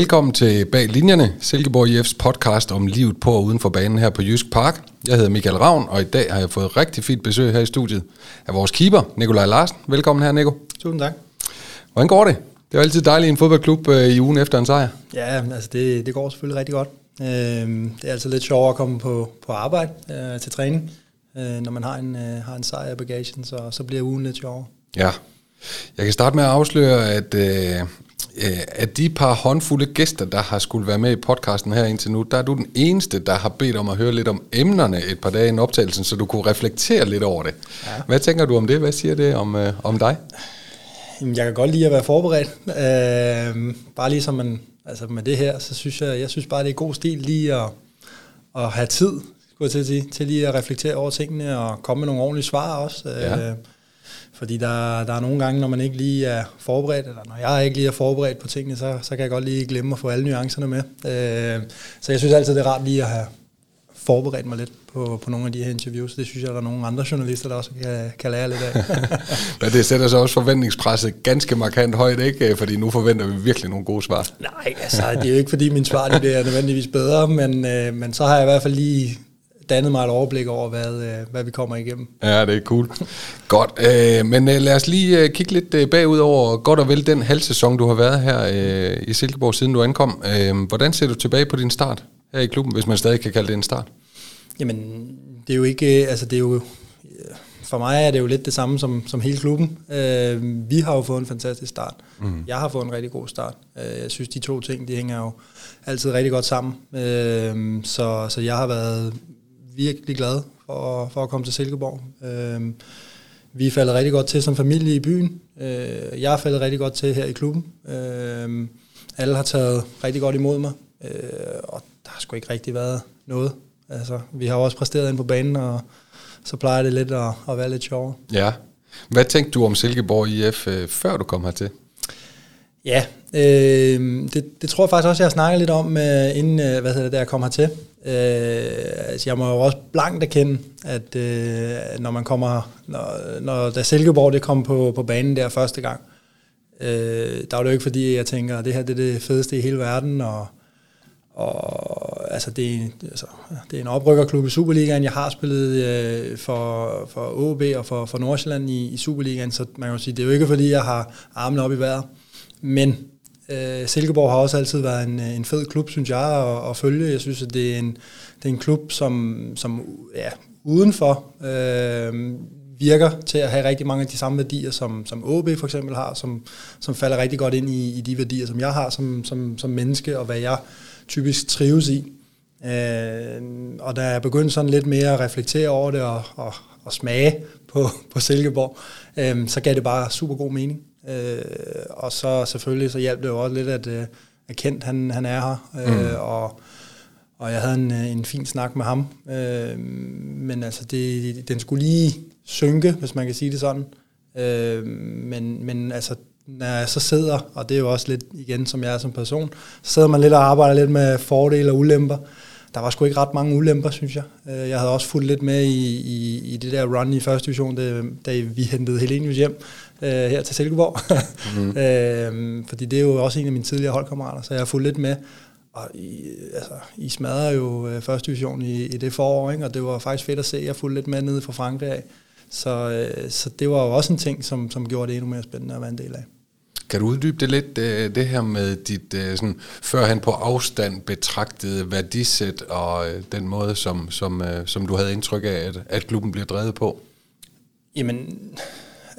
Velkommen til Bag Linjerne, Silkeborg IF's podcast om livet på og uden for banen her på Jysk Park. Jeg hedder Michael Ravn, og i dag har jeg fået rigtig fint besøg her i studiet af vores keeper, Nikolaj Larsen. Velkommen her, Nico. Tusind tak. Hvordan går det? Det er jo altid dejligt i en fodboldklub øh, i ugen efter en sejr. Ja, altså det, det går selvfølgelig rigtig godt. Øh, det er altid lidt sjovere at komme på, på arbejde øh, til træning, øh, når man har en, øh, har en sejr i bagagen, så, så bliver ugen lidt sjovere. Ja. Jeg kan starte med at afsløre, at øh, øh, af de par håndfulde gæster, der har skulle være med i podcasten her indtil nu, der er du den eneste, der har bedt om at høre lidt om emnerne et par dage i optagelsen, så du kunne reflektere lidt over det. Ja. Hvad tænker du om det? Hvad siger det om, øh, om dig? Jamen, jeg kan godt lide at være forberedt. Øh, bare ligesom man, altså med det her, så synes jeg, jeg synes bare, det er god stil lige at, at have tid, skulle jeg til at sige, til lige at reflektere over tingene og komme med nogle ordentlige svar også. Ja. Fordi der, der er nogle gange, når man ikke lige er forberedt, eller når jeg ikke lige er forberedt på tingene, så, så kan jeg godt lige glemme at få alle nuancerne med. Øh, så jeg synes altid, det er rart lige at have forberedt mig lidt på, på nogle af de her interviews. Det synes jeg, der er nogle andre journalister, der også kan, kan lære lidt af. Men det sætter så også forventningspresset ganske markant højt, ikke? Fordi nu forventer vi virkelig nogle gode svar. Nej, altså, det er jo ikke fordi min svar det bliver nødvendigvis bedre, men, øh, men så har jeg i hvert fald lige dannet mig et overblik over, hvad, øh, hvad vi kommer igennem. Ja, det er cool. Godt, øh, men øh, lad os lige øh, kigge lidt øh, bagud over godt og vel den halvsæson, du har været her øh, i Silkeborg, siden du ankom. Øh, hvordan ser du tilbage på din start her i klubben, hvis man stadig kan kalde det en start? Jamen, det er jo ikke, altså det er jo, for mig er det jo lidt det samme som, som hele klubben. Øh, vi har jo fået en fantastisk start. Mm. Jeg har fået en rigtig god start. Øh, jeg synes, de to ting, de hænger jo altid rigtig godt sammen. Øh, så, så jeg har været virkelig glad for, for at komme til Silkeborg. Øh, vi er faldet rigtig godt til som familie i byen. Øh, jeg er faldet rigtig godt til her i klubben. Øh, alle har taget rigtig godt imod mig, øh, og der har sgu ikke rigtig været noget. Altså, vi har også præsteret ind på banen, og så plejer det lidt at, at være lidt sjovere. Ja. Hvad tænkte du om Silkeborg IF, øh, før du kom hertil? Ja, øh, det, det tror jeg faktisk også, jeg har snakket lidt om, øh, inden øh, hvad hedder det, jeg kom hertil. Øh, altså jeg må jo også blankt erkende, at øh, når man kommer, når, når da Silkeborg det kom på, på banen der første gang, øh, der var det jo ikke fordi, jeg tænker, at det her det er det fedeste i hele verden, og, og altså det, er, altså, det er en oprykkerklub i Superligaen. Jeg har spillet øh, for, for OB og for, for Nordsjælland i, i Superligaen, så man kan jo sige, det er jo ikke fordi, jeg har armene op i vejret. Men øh, Silkeborg har også altid været en, øh, en fed klub, synes jeg, at, at følge. Jeg synes, at det er en, det er en klub, som, som ja, udenfor øh, virker til at have rigtig mange af de samme værdier, som, som OB for eksempel har, som, som falder rigtig godt ind i, i de værdier, som jeg har som, som, som menneske, og hvad jeg typisk trives i. Øh, og da jeg begyndte sådan lidt mere at reflektere over det og, og, og smage på, på Silkeborg, øh, så gav det bare super god mening. Øh, og så selvfølgelig så hjalp det jo også lidt, at, øh, at Kent han, han er her, øh, mm. og, og jeg havde en, øh, en fin snak med ham. Øh, men altså, det, den skulle lige synke, hvis man kan sige det sådan. Øh, men, men altså, når jeg så sidder, og det er jo også lidt igen, som jeg er som person, så sidder man lidt og arbejder lidt med fordele og ulemper. Der var sgu ikke ret mange ulemper, synes jeg. Øh, jeg havde også fulgt lidt med i, i, i det der run i første division, da, da vi hentede Helenius hjem øh, her til Silkeborg. mm. øh, fordi det er jo også en af mine tidligere holdkammerater, så jeg har fulgt lidt med. Og I, altså, I smadrer jo øh, første division i, i det forår, ikke? og det var faktisk fedt at se. Jeg fulgte lidt med nede fra Frankrig af. Så, øh, så det var jo også en ting, som, som gjorde det endnu mere spændende at være en del af. Kan du uddybe det lidt, øh, det her med dit øh, sådan, førhen på afstand betragtede værdisæt og øh, den måde, som, som, som du havde indtryk af, at, at klubben bliver drevet på? Jamen,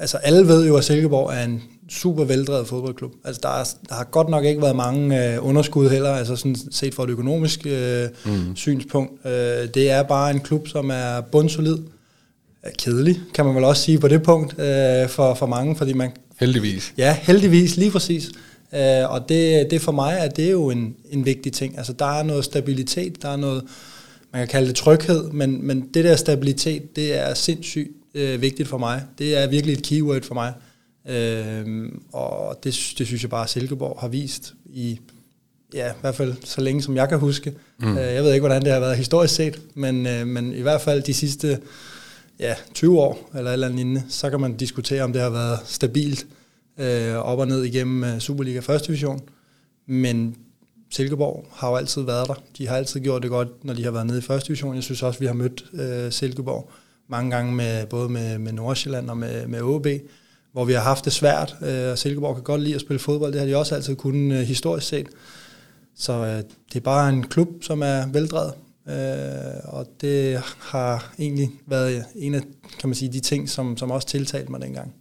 altså alle ved jo, at Silkeborg er en super veldrevet fodboldklub. Altså der, er, der har godt nok ikke været mange øh, underskud heller, altså sådan set fra et økonomisk øh, mm. synspunkt. Øh, det er bare en klub, som er bundsolid. Kedelig, kan man vel også sige på det punkt øh, for, for mange, fordi man Heldigvis. Ja, heldigvis, lige præcis. Uh, og det, det for mig er det jo en, en vigtig ting. Altså der er noget stabilitet, der er noget, man kan kalde det tryghed, men, men det der stabilitet, det er sindssygt uh, vigtigt for mig. Det er virkelig et keyword for mig. Uh, og det, det synes jeg bare, at Silkeborg har vist i, ja, i hvert fald så længe som jeg kan huske. Mm. Uh, jeg ved ikke, hvordan det har været historisk set, men, uh, men i hvert fald de sidste ja, 20 år eller et eller andet lignende, så kan man diskutere, om det har været stabilt øh, op og ned igennem uh, Superliga 1. division. Men Silkeborg har jo altid været der. De har altid gjort det godt, når de har været nede i første division. Jeg synes også, vi har mødt øh, Silkeborg mange gange med både med, med Nordsjælland og med, med OB, hvor vi har haft det svært. Øh, Silkeborg kan godt lide at spille fodbold. Det har de også altid kunnet øh, historisk set. Så øh, det er bare en klub, som er veldrevet. Øh, og det har egentlig været en af kan man sige, de ting, som, som også tiltalte mig dengang.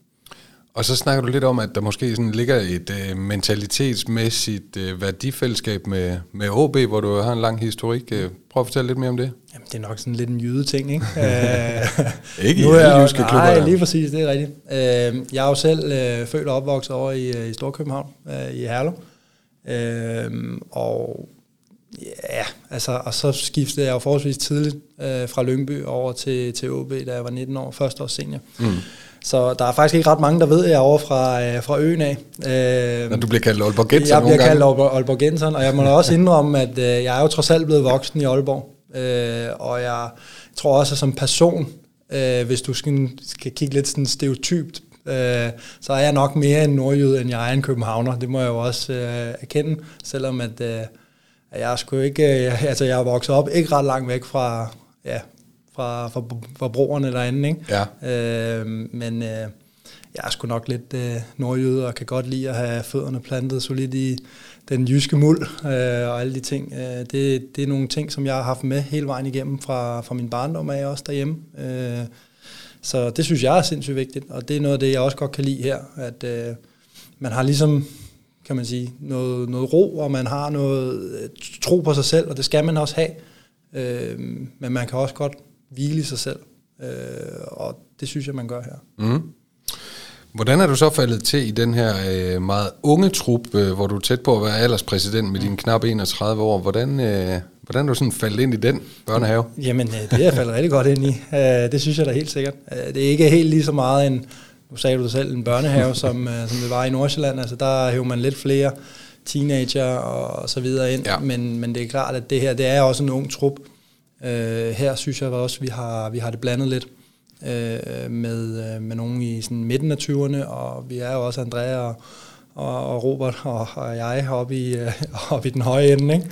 Og så snakker du lidt om, at der måske sådan ligger et øh, mentalitetsmæssigt øh, værdifællesskab med, med OB, hvor du har en lang historik. Øh, prøv at fortælle lidt mere om det. Jamen, det er nok sådan lidt en jyde ting, ikke? ikke nu er jeg, jyske klubber. Nej, lige præcis, det er rigtigt. Øh, jeg er jo selv øh, født og opvokset over i, øh, i Storkøbenhavn, øh, i Herlev. Øh, og ja, altså, og så skiftede jeg jo forholdsvis tidligt øh, fra Lyngby over til, til OB, da jeg var 19 år, første år senior. Mm. Så der er faktisk ikke ret mange, der ved, at jeg er over fra, øh, fra øen af. Øh, Når du bliver kaldt Aalborgenser Jeg bliver kaldt Aalborgenser, og jeg må da også indrømme, at øh, jeg er jo trods alt blevet voksen i Aalborg. Øh, og jeg tror også, at som person, øh, hvis du skal, skal kigge lidt sådan stereotypt, øh, så er jeg nok mere en nordjyde, end jeg er en københavner. Det må jeg jo også øh, erkende, selvom at, øh, jeg er sgu ikke, øh, altså jeg er vokset op ikke ret langt væk fra, ja, fra, fra, broerne derinde, ikke? Ja. Øh, men øh, jeg er sgu nok lidt øh, nordjyde og kan godt lide at have fødderne plantet solidt i den jyske muld øh, og alle de ting. Øh, det, det er nogle ting, som jeg har haft med hele vejen igennem fra, fra min barndom af også derhjemme. Øh, så det synes jeg er sindssygt vigtigt, og det er noget af det, jeg også godt kan lide her, at øh, man har ligesom kan man sige, noget, noget ro, og man har noget øh, tro på sig selv, og det skal man også have. Øh, men man kan også godt hvile i sig selv, øh, og det synes jeg, man gør her. Mm. Hvordan er du så faldet til i den her øh, meget unge trup, øh, hvor du er tæt på at være alderspræsident med dine knap 31 år? Hvordan, øh, hvordan er du sådan faldet ind i den børnehave? Jamen, øh, det er jeg faldet rigtig godt ind i. Øh, det synes jeg da helt sikkert. Øh, det er ikke helt lige så meget en, nu sagde du det selv, en børnehave, som, øh, som det var i Nordsjælland. Altså, der hæver man lidt flere teenager og, så videre ind. Ja. Men, men det er klart, at det her det er også en ung trup. Øh, her synes jeg også, at vi har, vi har det blandet lidt øh, med, øh, med nogen i sådan midten af 20'erne, og vi er jo også Andrea og, og, og Robert og, og jeg oppe i, øh, oppe i den høje ende. Ikke?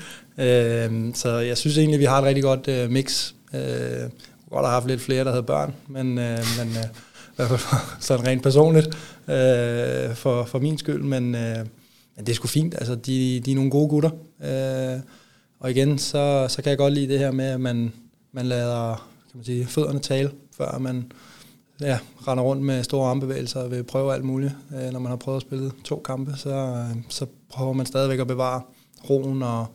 Øh, så jeg synes egentlig, at vi har et rigtig godt øh, mix. Øh, godt have haft lidt flere, der havde børn, men, øh, men øh, hvert fald sådan rent personligt, øh, for, for min skyld, men, øh, men det er sgu fint, altså de, de er nogle gode gutter, øh, og igen, så, så kan jeg godt lide det her med, at man, man lader kan man sige, fødderne tale, før man ja, render rundt med store armbevægelser og vil prøve alt muligt. Øh, når man har prøvet at spille to kampe, så, øh, så prøver man stadigvæk at bevare roen og,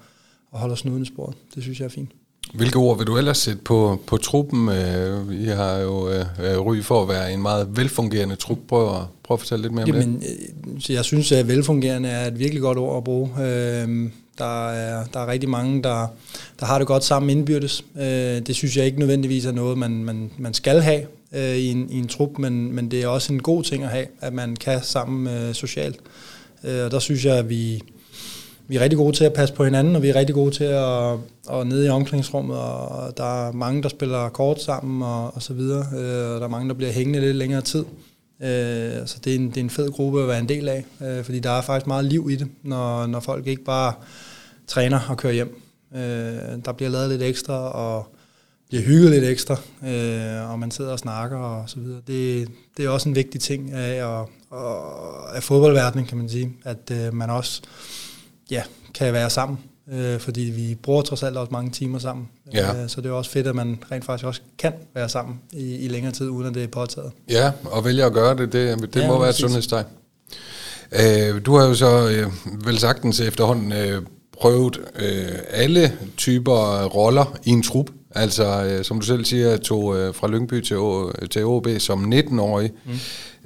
og holde snuden i sporet. Det synes jeg er fint. Hvilke ord vil du ellers sætte på, på truppen? Øh, I har jo øh, øh, ry for at være en meget velfungerende trup. Prøv at, prøv at fortælle lidt mere Jamen, om det. Jeg synes, at velfungerende er et virkelig godt ord at bruge. Der er, der er rigtig mange, der, der har det godt sammen indbyrdes. Øh, det synes jeg ikke nødvendigvis er noget, man, man, man skal have øh, i en, i en trup, men, men det er også en god ting at have, at man kan sammen øh, socialt. Og der synes jeg, at vi vi er rigtig gode til at passe på hinanden, og vi er rigtig gode til at, at nede i omklædningsrummet, og der er mange, der spiller kort sammen og, og så videre, øh, og der er mange, der bliver hængende lidt længere tid. Øh, så det er, en, det er en fed gruppe at være en del af, øh, fordi der er faktisk meget liv i det, når, når folk ikke bare træner og kører hjem. Øh, der bliver lavet lidt ekstra, og bliver hygget lidt ekstra, øh, og man sidder og snakker og så videre. Det, det er også en vigtig ting af, og af fodboldverdenen, kan man sige, at øh, man også ja, kan være sammen. Øh, fordi vi bruger trods alt også mange timer sammen. Ja. Øh, så det er også fedt, at man rent faktisk også kan være sammen i, i længere tid, uden at det er påtaget. Ja, og vælge at gøre det, det, det ja, må være et sundhedstegn. Øh, du har jo så øh, vel sagtens efterhånden øh, prøvet øh, alle typer roller i en trup. Altså, øh, som du selv siger, tog øh, fra Lyngby til, til OB som 19-årig. Mm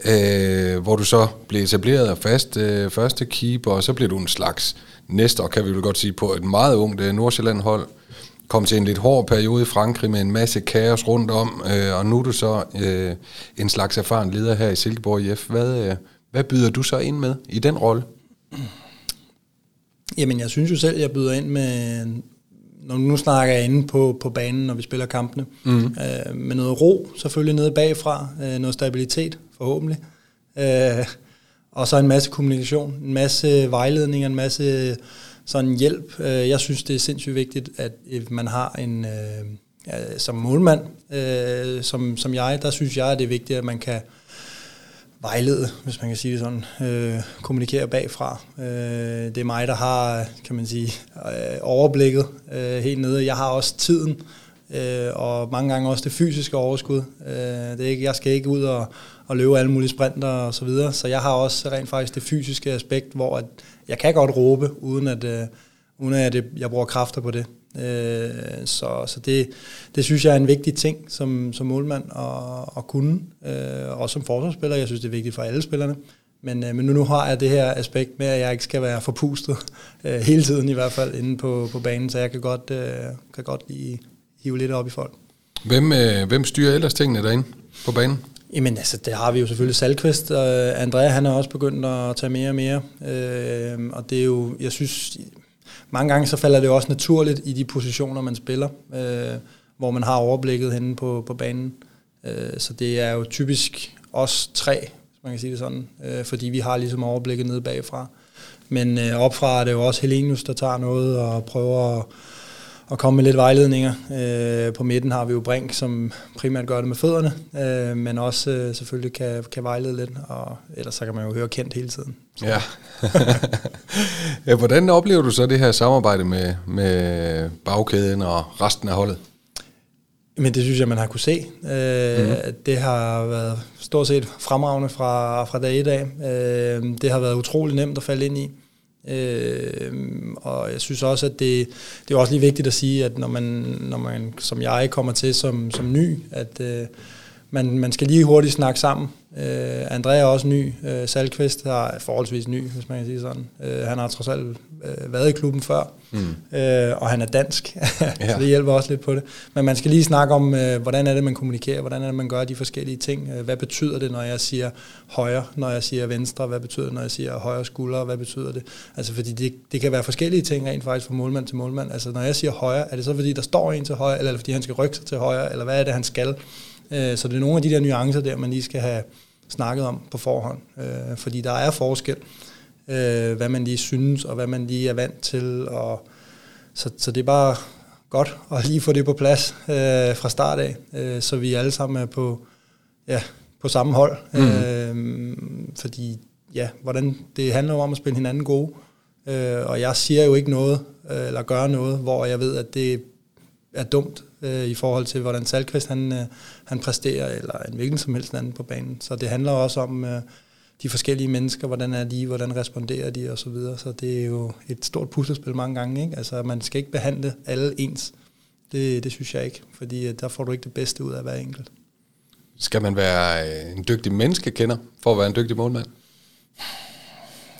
øh, hvor du så blev etableret fast øh, første keeper, og så blev du en slags næste, kan vi vel godt sige, på et meget ungt øh, Nordsjælland-hold. Kom til en lidt hård periode i Frankrig med en masse kaos rundt om, øh, og nu er du så øh, en slags erfaren leder her i Silkeborg IF. Hvad, øh, hvad byder du så ind med i den rolle? Jamen, jeg synes jo selv, jeg byder ind med, når nu snakker jeg inde på, på banen, når vi spiller kampene, mm. øh, med noget ro, selvfølgelig nede bagfra, øh, noget stabilitet, forhåbentlig. Øh, og så en masse kommunikation, en masse vejledning, en masse øh, sådan hjælp. Øh, jeg synes, det er sindssygt vigtigt, at øh, man har en... Som målmand, som, som jeg, der synes jeg, at det er vigtigt, at man kan vejlede, hvis man kan sige det sådan, øh, kommunikere bagfra. Øh, det er mig, der har, kan man sige, øh, overblikket øh, helt nede. Jeg har også tiden, øh, og mange gange også det fysiske overskud. Øh, det er ikke, jeg skal ikke ud og, og løbe alle mulige sprinter og så videre, så jeg har også rent faktisk det fysiske aspekt, hvor at jeg kan godt råbe, uden at, øh, uden at jeg, jeg bruger kræfter på det. Øh, så så det, det synes jeg er en vigtig ting som, som målmand at, at kunne, øh, også som forsvarsspiller. Jeg synes, det er vigtigt for alle spillerne. Men, øh, men nu, nu har jeg det her aspekt med, at jeg ikke skal være forpustet øh, hele tiden i hvert fald inde på, på banen, så jeg kan godt, øh, kan godt lige hive lidt op i folk. Hvem, øh, hvem styrer ellers tingene derinde på banen? Jamen altså, det har vi jo selvfølgelig Salkvist, øh, Andrea han er også begyndt at tage mere og mere, øh, og det er jo, jeg synes, mange gange så falder det jo også naturligt i de positioner, man spiller, øh, hvor man har overblikket henne på, på banen. Øh, så det er jo typisk os tre, hvis man kan sige det sådan, øh, fordi vi har ligesom overblikket nede bagfra. Men øh, opfra er det jo også Helenius, der tager noget og prøver at og komme med lidt vejledninger. Øh, på midten har vi jo Brink, som primært gør det med fødderne, øh, men også øh, selvfølgelig kan, kan vejlede lidt, og ellers så kan man jo høre kendt hele tiden. Ja. ja. Hvordan oplever du så det her samarbejde med, med bagkæden og resten af holdet? Men det synes jeg, man har kunne se. Øh, mm. Det har været stort set fremragende fra, fra dag i dag. Øh, det har været utrolig nemt at falde ind i. Øh, og jeg synes også, at det, det er også lige vigtigt at sige, at når man, når man som jeg kommer til som, som ny, at øh, man, man skal lige hurtigt snakke sammen. Øh, Andrea er også ny. Øh, Salkvist er forholdsvis ny, hvis man kan sige sådan. Øh, han har trods alt øh, været i klubben før, mm. øh, og han er dansk, ja. så det hjælper også lidt på det. Men man skal lige snakke om, øh, hvordan er det, man kommunikerer, hvordan er det, man gør de forskellige ting. Øh, hvad betyder det, når jeg siger højre, når jeg siger venstre, hvad betyder det, når jeg siger højre skulder, hvad betyder det? Altså, fordi det, det kan være forskellige ting rent faktisk fra målmand til målmand. Altså, når jeg siger højre, er det så fordi, der står en til højre, eller fordi han skal rykke sig til højre, eller hvad er det, han skal? Øh, så det er nogle af de der nuancer der, man lige skal have snakket om på forhånd. Øh, fordi der er forskel, øh, hvad man lige synes, og hvad man lige er vant til. Og, så, så det er bare godt at lige få det på plads øh, fra start af, øh, så vi alle sammen er på, ja, på samme hold. Mm. Øh, fordi ja, hvordan, det handler jo om at spille hinanden gode. Øh, og jeg siger jo ikke noget, øh, eller gør noget, hvor jeg ved, at det er dumt øh, i forhold til, hvordan Salkvist han, øh, han præsterer, eller en hvilken som helst anden på banen. Så det handler også om øh, de forskellige mennesker, hvordan er de, hvordan responderer de og så videre. Så det er jo et stort puslespil mange gange. Ikke? Altså man skal ikke behandle alle ens. Det, det synes jeg ikke, fordi øh, der får du ikke det bedste ud af hver enkelt. Skal man være øh, en dygtig menneskekender for at være en dygtig målmand?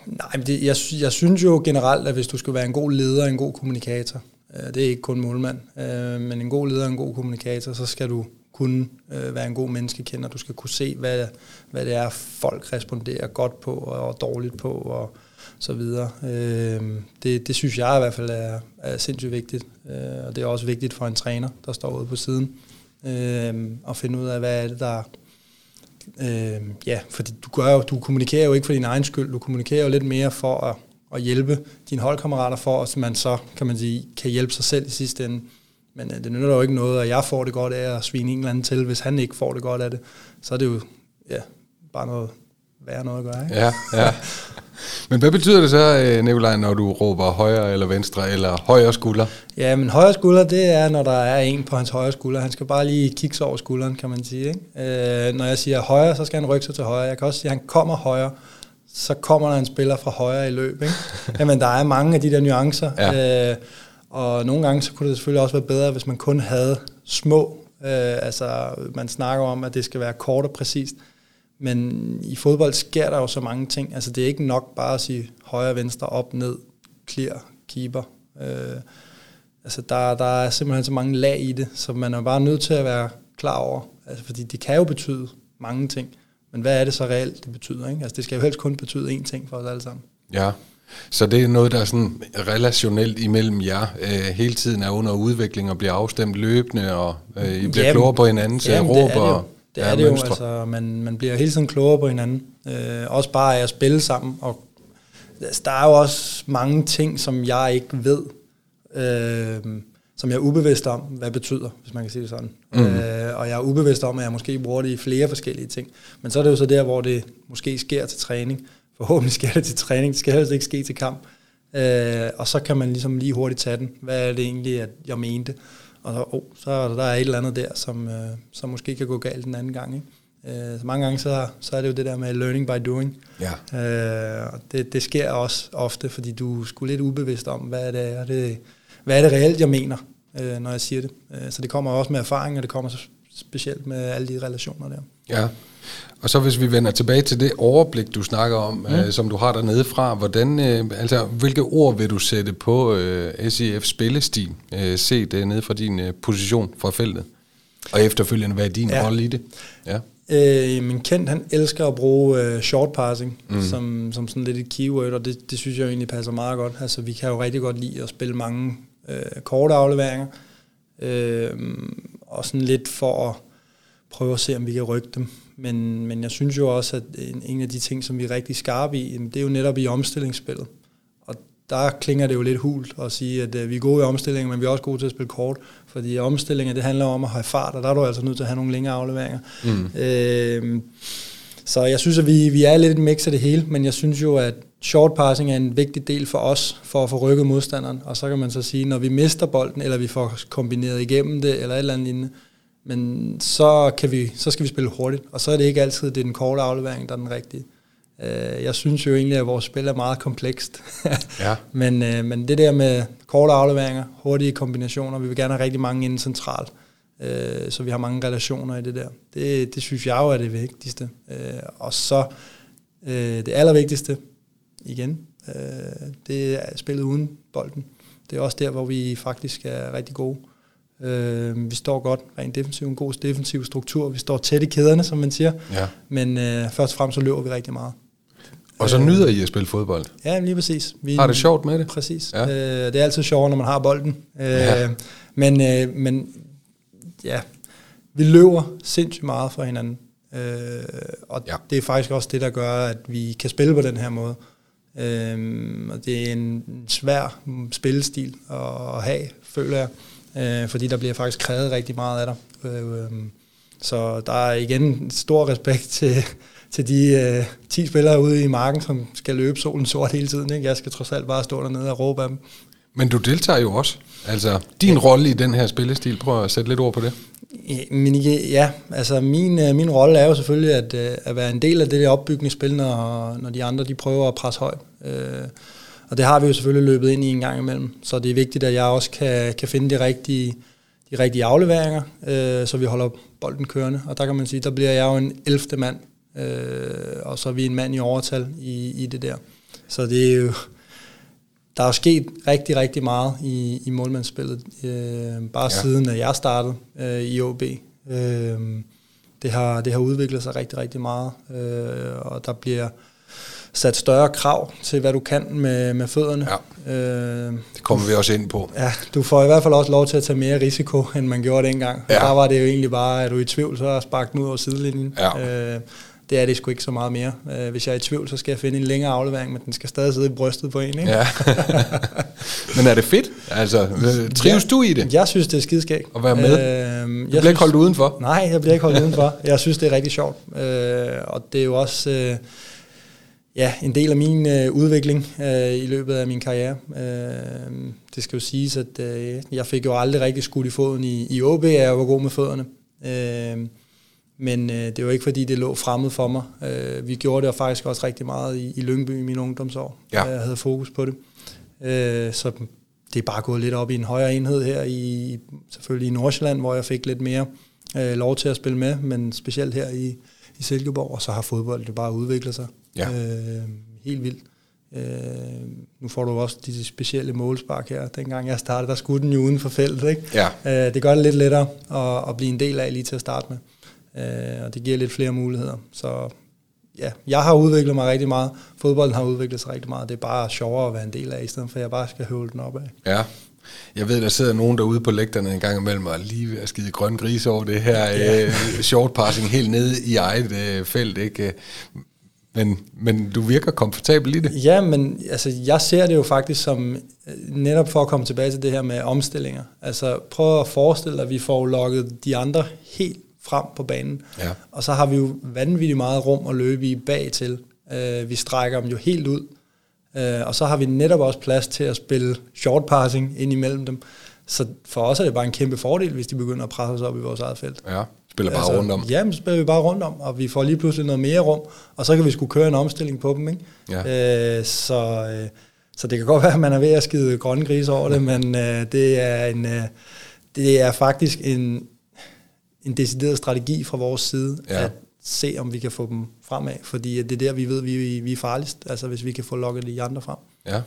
Nej, men det, jeg, jeg synes jo generelt, at hvis du skal være en god leder, en god kommunikator, Øh, det er ikke kun målmand, øh, men en god leder og en god kommunikator, så skal du kunne øh, være en god menneskekender. Du skal kunne se, hvad, hvad det er, folk responderer godt på og dårligt på og så videre. Øh, det, det synes jeg i hvert fald er, er sindssygt vigtigt, øh, og det er også vigtigt for en træner, der står ude på siden, at finde ud af, hvad er det, der Øh, ja, fordi du, gør jo, du kommunikerer jo ikke for din egen skyld, du kommunikerer jo lidt mere for at at hjælpe dine holdkammerater for, at man så, kan man sige, kan hjælpe sig selv i sidste ende. Men øh, det nytter jo ikke noget, at jeg får det godt af at svine en eller anden til, hvis han ikke får det godt af det. Så er det jo ja, bare noget værre noget at gøre. Ikke? Ja, ja. Men hvad betyder det så, øh, Nikolaj, når du råber højre eller venstre eller højre skulder? Ja, men højre skulder, det er, når der er en på hans højre skulder. Han skal bare lige kigge over skulderen, kan man sige. Ikke? Øh, når jeg siger højre, så skal han rykke sig til højre. Jeg kan også sige, at han kommer højre så kommer der en spiller fra højre i løb. Ikke? Jamen, der er mange af de der nuancer. Ja. Øh, og nogle gange så kunne det selvfølgelig også være bedre, hvis man kun havde små. Øh, altså, man snakker om, at det skal være kort og præcist. Men i fodbold sker der jo så mange ting. Altså, det er ikke nok bare at sige højre, venstre, op, ned, clear, keeper. Øh, altså, der, der er simpelthen så mange lag i det, så man er bare nødt til at være klar over. Altså, fordi det kan jo betyde mange ting. Men hvad er det så reelt, det betyder? Ikke? Altså, det skal jo helst kun betyde én ting for os alle sammen. Ja, så det er noget, der er sådan relationelt imellem jer øh, hele tiden er under udvikling og bliver afstemt løbende, og øh, I bliver jamen, klogere på hinandens jamen, råb og det er det jo, altså man, man bliver hele tiden klogere på hinanden. Øh, også bare af at spille sammen, og altså, der er jo også mange ting, som jeg ikke ved, øh, som jeg er ubevidst om, hvad betyder, hvis man kan sige det sådan. Mm. Øh, og jeg er ubevidst om, at jeg måske bruger det i flere forskellige ting. Men så er det jo så der, hvor det måske sker til træning. Forhåbentlig sker det til træning, det skal helst ikke ske til kamp. Øh, og så kan man ligesom lige hurtigt tage den. Hvad er det egentlig, at jeg mente? Og så, oh, så er der, er et eller andet der, som, øh, som måske kan gå galt den anden gang. Ikke? Øh, så mange gange så, så er det jo det der med learning by doing. Ja. Øh, det, det sker også ofte, fordi du er sgu lidt ubevidst om, hvad det er, det, hvad er det reelt, jeg mener, øh, når jeg siger det. Øh, så det kommer også med erfaring, og det kommer så specielt med alle de relationer der. Ja, og så hvis vi vender tilbage til det overblik, du snakker om, mm. øh, som du har dernede fra, hvordan, øh, altså, hvilke ord vil du sætte på øh, SEF spillestil, øh, se det nede fra din øh, position fra feltet? Og efterfølgende, hvad er din ja. rolle i det? Ja. Øh, min kendt, han elsker at bruge øh, short passing mm. som, som sådan lidt et keyword, og det, det synes jeg jo egentlig passer meget godt. Altså, vi kan jo rigtig godt lide at spille mange øh, korte afleveringer, øh, og sådan lidt for at prøve at se, om vi kan rykke dem. Men, men jeg synes jo også, at en, en af de ting, som vi er rigtig skarpe i, det er jo netop i omstillingsspillet der klinger det jo lidt hult at sige, at øh, vi er gode i omstillinger, men vi er også gode til at spille kort, fordi omstillinger, det handler om at have fart, og der er du altså nødt til at have nogle længere afleveringer. Mm. Øh, så jeg synes, at vi, vi er lidt et mix af det hele, men jeg synes jo, at short passing er en vigtig del for os, for at få rykket modstanderen, og så kan man så sige, når vi mister bolden, eller vi får kombineret igennem det, eller et eller andet lignende, men så, kan vi, så skal vi spille hurtigt, og så er det ikke altid det er den korte aflevering, der er den rigtige. Øh, jeg synes jo egentlig, at vores spil er meget komplekst. ja. men, øh, men det der med korte afleveringer, hurtige kombinationer, vi vil gerne have rigtig mange inden centralt, øh, så vi har mange relationer i det der. Det, det synes jeg jo er det vigtigste. og så det allervigtigste, igen, det er spillet uden bolden. Det er også der, hvor vi faktisk er rigtig gode. Øh, vi står godt rent defensivt, en god defensiv struktur. Vi står tæt i kæderne, som man siger. Ja. Men øh, først og fremmest så løber vi rigtig meget. Og så nyder I at spille fodbold? Ja, lige præcis. Vi, har det sjovt med det? Præcis. Ja. Øh, det er altid sjovt, når man har bolden. Øh, ja. men, øh, men ja, vi løber sindssygt meget fra hinanden. Øh, og ja. det er faktisk også det, der gør, at vi kan spille på den her måde. Øh, og det er en svær spillestil at have, føler jeg. Øh, fordi der bliver faktisk krævet rigtig meget af dig. Øh, øh, så der er igen stor respekt til, til de øh, 10 spillere ude i marken, som skal løbe solen sort hele tiden. Ikke? Jeg skal trods alt bare stå dernede og råbe af dem. Men du deltager jo også. Altså, din ja. rolle i den her spillestil, prøv at sætte lidt ord på det. Ja, men ja, altså min, øh, min rolle er jo selvfølgelig at, øh, at være en del af det der opbygningsspil, når, når de andre de prøver at presse højt. Øh, og det har vi jo selvfølgelig løbet ind i en gang imellem. Så det er vigtigt, at jeg også kan, kan finde de rigtige, de rigtige afleveringer, øh, så vi holder bolden kørende. Og der kan man sige, der bliver jeg jo en 11. mand øh, og så er vi en mand i overtal i, i det der. Så det er jo, der er jo sket rigtig, rigtig meget i, i målmandsspillet, øh, bare ja. siden at jeg startede øh, i OB. Øh, det, har, det har udviklet sig rigtig, rigtig meget, øh, og der bliver sat større krav til, hvad du kan med, med fødderne. Ja. Øh, det kommer vi også ind på. Ja, du får i hvert fald også lov til at tage mere risiko, end man gjorde dengang. Ja. Der var det jo egentlig bare, at du i tvivl, så spark den ud over sidelinjen. Ja. Øh, det er det sgu ikke så meget mere. Øh, hvis jeg er i tvivl, så skal jeg finde en længere aflevering, men den skal stadig sidde i brystet på en. Ikke? Ja. men er det fedt? Altså, øh, trives ja, du i det? Jeg synes, det er skideskægt. At være med? Øh, du bliver synes, ikke holdt udenfor? Nej, jeg bliver ikke holdt udenfor. Jeg synes, det er rigtig sjovt. Øh, og det er jo også... Øh, ja, en del af min øh, udvikling øh, i løbet af min karriere. Øh, det skal jo siges, at øh, jeg fik jo aldrig rigtig skudt i foden i, i OB, jeg var god med fødderne. Øh, men øh, det var ikke fordi, det lå fremmed for mig. Øh, vi gjorde det faktisk også rigtig meget i, i Lyngby i mine ungdomsår. Ja. Jeg havde fokus på det. Øh, så det er bare gået lidt op i en højere enhed her, i selvfølgelig i Nordsjælland, hvor jeg fik lidt mere øh, lov til at spille med, men specielt her i, i Silkeborg, og så har fodbold det bare udviklet sig ja. øh, helt vildt. Øh, nu får du også de specielle målspark her. Dengang jeg startede, der skulle den jo uden for feltet. Ikke? Ja. Øh, det gør det lidt lettere at, at blive en del af lige til at starte med øh, og det giver lidt flere muligheder. Så ja, jeg har udviklet mig rigtig meget. Fodbolden har udviklet sig rigtig meget. Det er bare sjovere at være en del af, i stedet for at jeg bare skal høvle den op af. Ja. Jeg ved, der sidder nogen derude på lægterne en gang imellem og lige ved at skide grøn gris over det her ja. øh, short passing helt nede i eget øh, felt. Ikke? Men, men du virker komfortabel i det. Ja, men altså, jeg ser det jo faktisk som, øh, netop for at komme tilbage til det her med omstillinger. Altså prøv at forestille dig, at vi får lukket de andre helt frem på banen. Ja. Og så har vi jo vanvittigt meget rum at løbe i bag til. Øh, vi strækker dem jo helt ud. Øh, og så har vi netop også plads til at spille short passing ind imellem dem. Så for os er det bare en kæmpe fordel, hvis de begynder at presse os op i vores eget felt. Ja, spiller bare altså, rundt om. Ja, så spiller vi bare rundt om, og vi får lige pludselig noget mere rum, og så kan vi skulle køre en omstilling på dem. Ikke? Ja. Øh, så, øh, så det kan godt være, at man er ved at skide grønne grise over det, men øh, det, er en, øh, det er faktisk en, en decideret strategi fra vores side, Ja. at se, om vi kan få dem fremad, fordi det er der, vi ved, vi, vi er farligst, altså hvis vi kan få lukket de andre frem. Ja.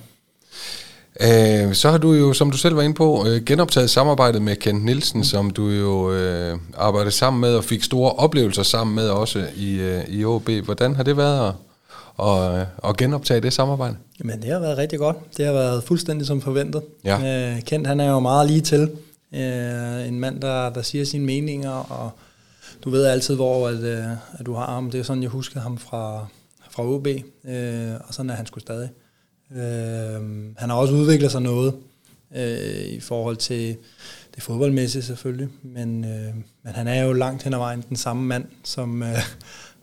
Øh, så har du jo, som du selv var inde på, øh, genoptaget samarbejdet med Kent Nielsen, som du jo øh, arbejdede sammen med og fik store oplevelser sammen med også i, øh, i OB. Hvordan har det været at, at, at genoptage det samarbejde? Men det har været rigtig godt. Det har været fuldstændig som forventet. Ja. Øh, Kent, han er jo meget lige til. Øh, en mand, der, der siger sine meninger, og du ved altid, hvor at, øh, at du har ham. Det er sådan, jeg husker ham fra, fra OB, øh, og sådan er han sgu stadig. Øh, han har også udviklet sig noget øh, i forhold til det fodboldmæssige selvfølgelig, men, øh, men han er jo langt hen ad vejen den samme mand, som, øh,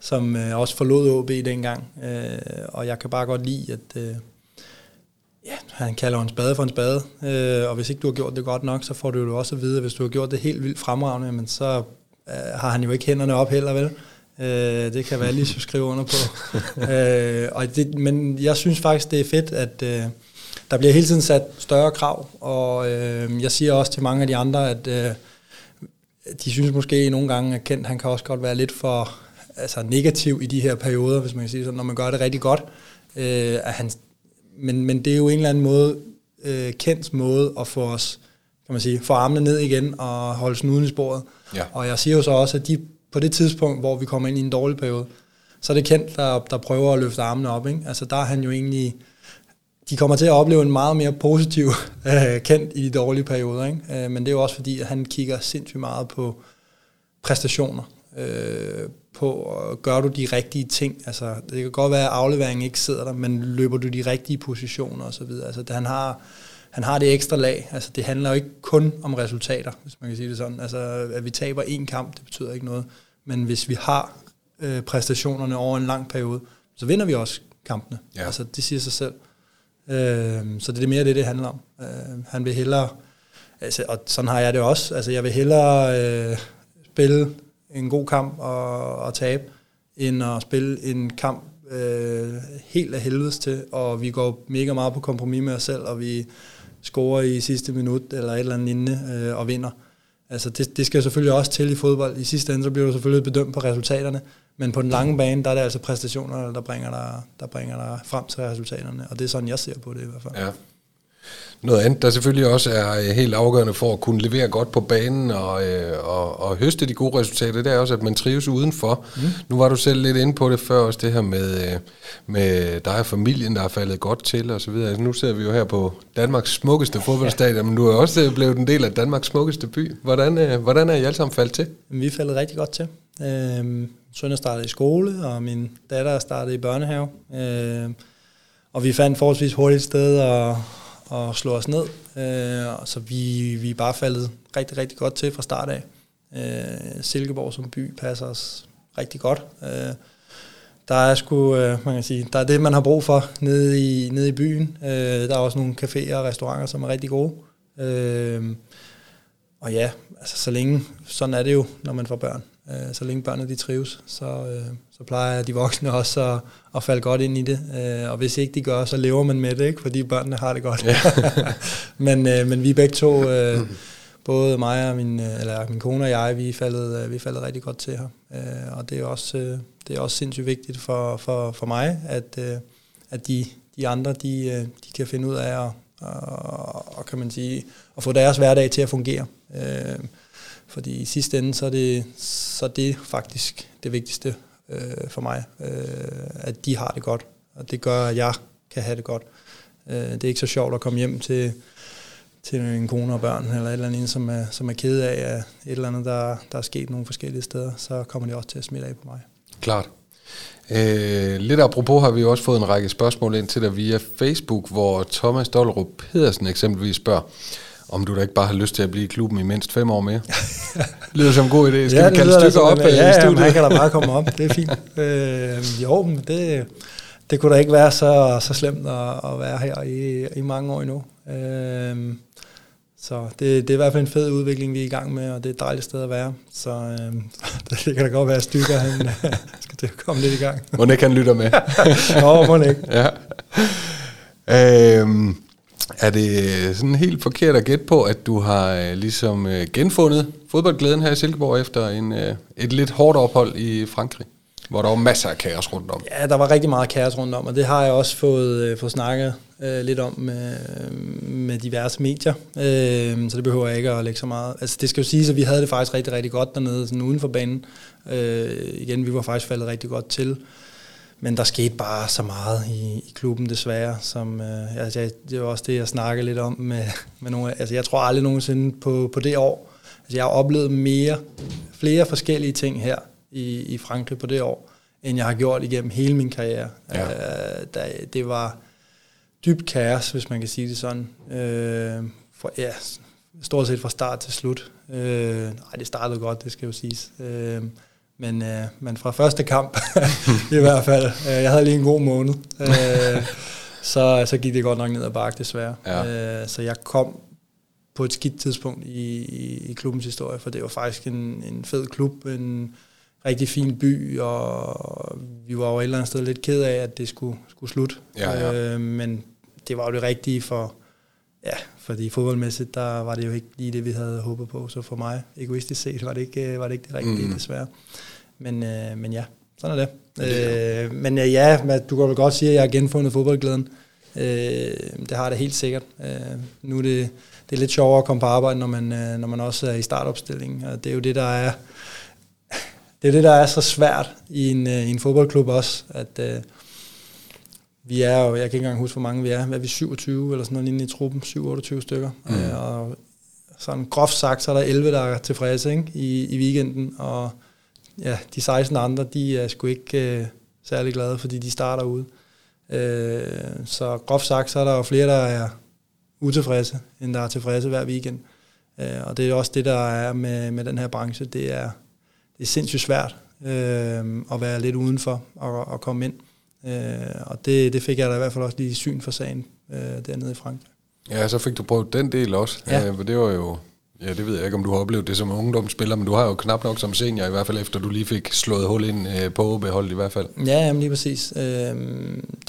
som øh, også forlod OB dengang, øh, og jeg kan bare godt lide, at øh, ja, han kalder en spade for en spade, øh, og hvis ikke du har gjort det godt nok, så får du jo også at vide, at hvis du har gjort det helt vildt fremragende, men så øh, har han jo ikke hænderne op heller, vel? Øh, det kan Valis jo skrive under på. øh, og det, men jeg synes faktisk, det er fedt, at øh, der bliver hele tiden sat større krav, og øh, jeg siger også til mange af de andre, at øh, de synes måske nogle gange, at Kent han kan også godt være lidt for altså, negativ i de her perioder, hvis man kan sige sådan, når man gør det rigtig godt. Øh, at han, men, men det er jo en eller anden måde, øh, Kents måde at få os, kan man sige, få armene ned igen og holde snuden i sporet. Ja. Og jeg siger jo så også, at de på det tidspunkt, hvor vi kommer ind i en dårlig periode, så er det Kent, der, der prøver at løfte armene op. Ikke? Altså der er han jo egentlig, de kommer til at opleve en meget mere positiv øh, Kent i de dårlige perioder. Ikke? Øh, men det er jo også fordi, at han kigger sindssygt meget på præstationer. Øh, på, gør du de rigtige ting? Altså, det kan godt være, at afleveringen ikke sidder der, men løber du de rigtige positioner osv.? Altså, han har han har det ekstra lag. Altså, det handler jo ikke kun om resultater, hvis man kan sige det sådan. Altså, at vi taber en kamp, det betyder ikke noget. Men hvis vi har øh, præstationerne over en lang periode, så vinder vi også kampene. Ja. Altså, det siger sig selv. Øh, så det er mere det, det handler om. Øh, han vil hellere, altså, og sådan har jeg det også, altså jeg vil hellere øh, spille en god kamp og, og tabe, end at spille en kamp øh, helt af helvedes til, og vi går mega meget på kompromis med os selv, og vi scorer i sidste minut, eller et eller andet lignende, øh, og vinder. Altså det, det skal selvfølgelig også til i fodbold. I sidste ende, så bliver du selvfølgelig bedømt på resultaterne, men på den lange bane, der er det altså præstationerne, der bringer dig, der bringer dig frem til resultaterne, og det er sådan, jeg ser på det i hvert fald. Ja. Noget andet, der selvfølgelig også er øh, helt afgørende for at kunne levere godt på banen og, øh, og, og høste de gode resultater, det er også, at man trives udenfor. Mm. Nu var du selv lidt inde på det før, også det her med, øh, med dig og familien, der er faldet godt til og så videre. Altså, nu ser vi jo her på Danmarks smukkeste fodboldstadion, men du er også øh, blevet en del af Danmarks smukkeste by. Hvordan, øh, hvordan er I alle sammen faldet til? Vi er faldet rigtig godt til. Øhm, søn startet i skole, og min datter er startet i børnehave. Øhm, og vi fandt forholdsvis hurtigt et sted at, og slå os ned. Øh, så vi, vi er bare faldet rigtig, rigtig godt til fra start af. Øh, Silkeborg som by passer os rigtig godt. Øh, der er sgu, øh, man kan sige, der er det, man har brug for nede i, nede i byen. Øh, der er også nogle caféer og restauranter, som er rigtig gode. Øh, og ja, altså så længe, sådan er det jo, når man får børn. Øh, så længe børnene de trives, så, øh, så plejer de voksne også at, at falde godt ind i det. Øh, og hvis ikke de gør, så lever man med det, ikke? fordi børnene har det godt. Ja. men, øh, men vi begge to, øh, både mig og min, øh, eller min kone og jeg, vi er faldet, øh, vi er faldet rigtig godt til her. Øh, og det er også, øh, det er også sindssygt vigtigt for, for, for mig, at, øh, at de, de andre, de, de kan finde ud af at, og, og kan man sige, at få deres hverdag til at fungere. Øh, fordi i sidste ende, så er det, så er det faktisk det vigtigste øh, for mig, øh, at de har det godt. Og det gør, at jeg kan have det godt. Øh, det er ikke så sjovt at komme hjem til, til en kone og børn, eller et eller andet, som er, som er ked af, at et eller andet, der, der er sket nogle forskellige steder, så kommer det også til at smitte af på mig. Klart. Øh, lidt apropos har vi også fået en række spørgsmål ind til dig via Facebook, hvor Thomas Dollerup Pedersen eksempelvis spørger, om du da ikke bare har lyst til at blive i klubben i mindst fem år mere. lyder som en god idé. Skal ja, vi kalde stykker op ja, øh, i ja, studiet? han kan da bare komme op. Det er fint. Øh, jo, men det, det kunne da ikke være så, så slemt at, at være her i, i mange år endnu. Øh, så det, det er i hvert fald en fed udvikling, vi er i gang med, og det er et dejligt sted at være. Så øh, det kan da godt være, at Stykker han skal til at komme lidt i gang. Må ikke han lytter med. Nå, må ikke. ja. Øhm, er det øh, sådan helt forkert at gætte på, at du har øh, ligesom øh, genfundet fodboldglæden her i Silkeborg efter en, et lidt hårdt ophold i Frankrig, hvor der var masser af kaos rundt om? Ja, der var rigtig meget kaos rundt om, og det har jeg også fået, øh, fået snakket øh, lidt om med, med diverse medier, øh, så det behøver jeg ikke at lægge så meget. Altså det skal jo siges, at vi havde det faktisk rigtig, rigtig godt dernede, sådan uden for banen. Øh, igen, vi var faktisk faldet rigtig godt til. Men der skete bare så meget i, i klubben desværre, som øh, altså, det var også det, jeg snakkede lidt om med, med nogle Altså jeg tror aldrig nogensinde på, på det år. Altså jeg har oplevet mere, flere forskellige ting her i, i Frankrig på det år, end jeg har gjort igennem hele min karriere. Ja. Øh, der, det var dybt kaos, hvis man kan sige det sådan. Øh, for, ja, stort set fra start til slut. Øh, nej, det startede godt, det skal jo siges. Øh, men, øh, men fra første kamp, i hvert fald, øh, jeg havde lige en god måned, øh, så, så gik det godt nok ned ad bakke desværre. Ja. Øh, så jeg kom på et skidt tidspunkt i, i, i klubbens historie, for det var faktisk en, en fed klub, en rigtig fin by, og vi var jo et eller andet sted lidt ked af, at det skulle, skulle slutte. Ja, ja. Øh, men det var jo det rigtige for, ja, fordi fodboldmæssigt, der var det jo ikke lige det, vi havde håbet på. Så for mig, egoistisk set, var det ikke, var det, ikke det rigtige, mm. desværre. Men, øh, men ja, sådan er det. det øh, men øh, ja, du kan vel godt sige, at jeg har genfundet fodboldglæden. Øh, det har da helt sikkert. Øh, nu er det, det er lidt sjovere at komme på arbejde, når man, øh, når man også er i startopstillingen. Og det er jo det, der er, det er det, der er så svært i en, øh, i en fodboldklub også, at øh, vi er jo, jeg kan ikke engang huske, hvor mange vi er, hvad er vi, 27 eller sådan noget lignende i truppen, 7-28 stykker. Mm. Øh, og sådan groft sagt, så er der 11, der er tilfredse ikke, i, i weekenden, og ja, de 16 andre, de er sgu ikke øh, særlig glade, fordi de starter ude. Øh, så groft sagt, så er der jo flere, der er utilfredse, end der er tilfredse hver weekend. Øh, og det er også det, der er med, med den her branche. Det er, det er sindssygt svært øh, at være lidt udenfor og, og komme ind. Øh, og det, det fik jeg da i hvert fald også lige syn for sagen øh, dernede i Frankrig. Ja, så fik du prøvet den del også. Ja. Øh, det var jo, ja, det ved jeg ikke, om du har oplevet det som ungdomsspiller, men du har jo knap nok som senior, i hvert fald efter du lige fik slået hul ind øh, på OB-holdet i hvert fald. Ja, jamen lige præcis. Øh,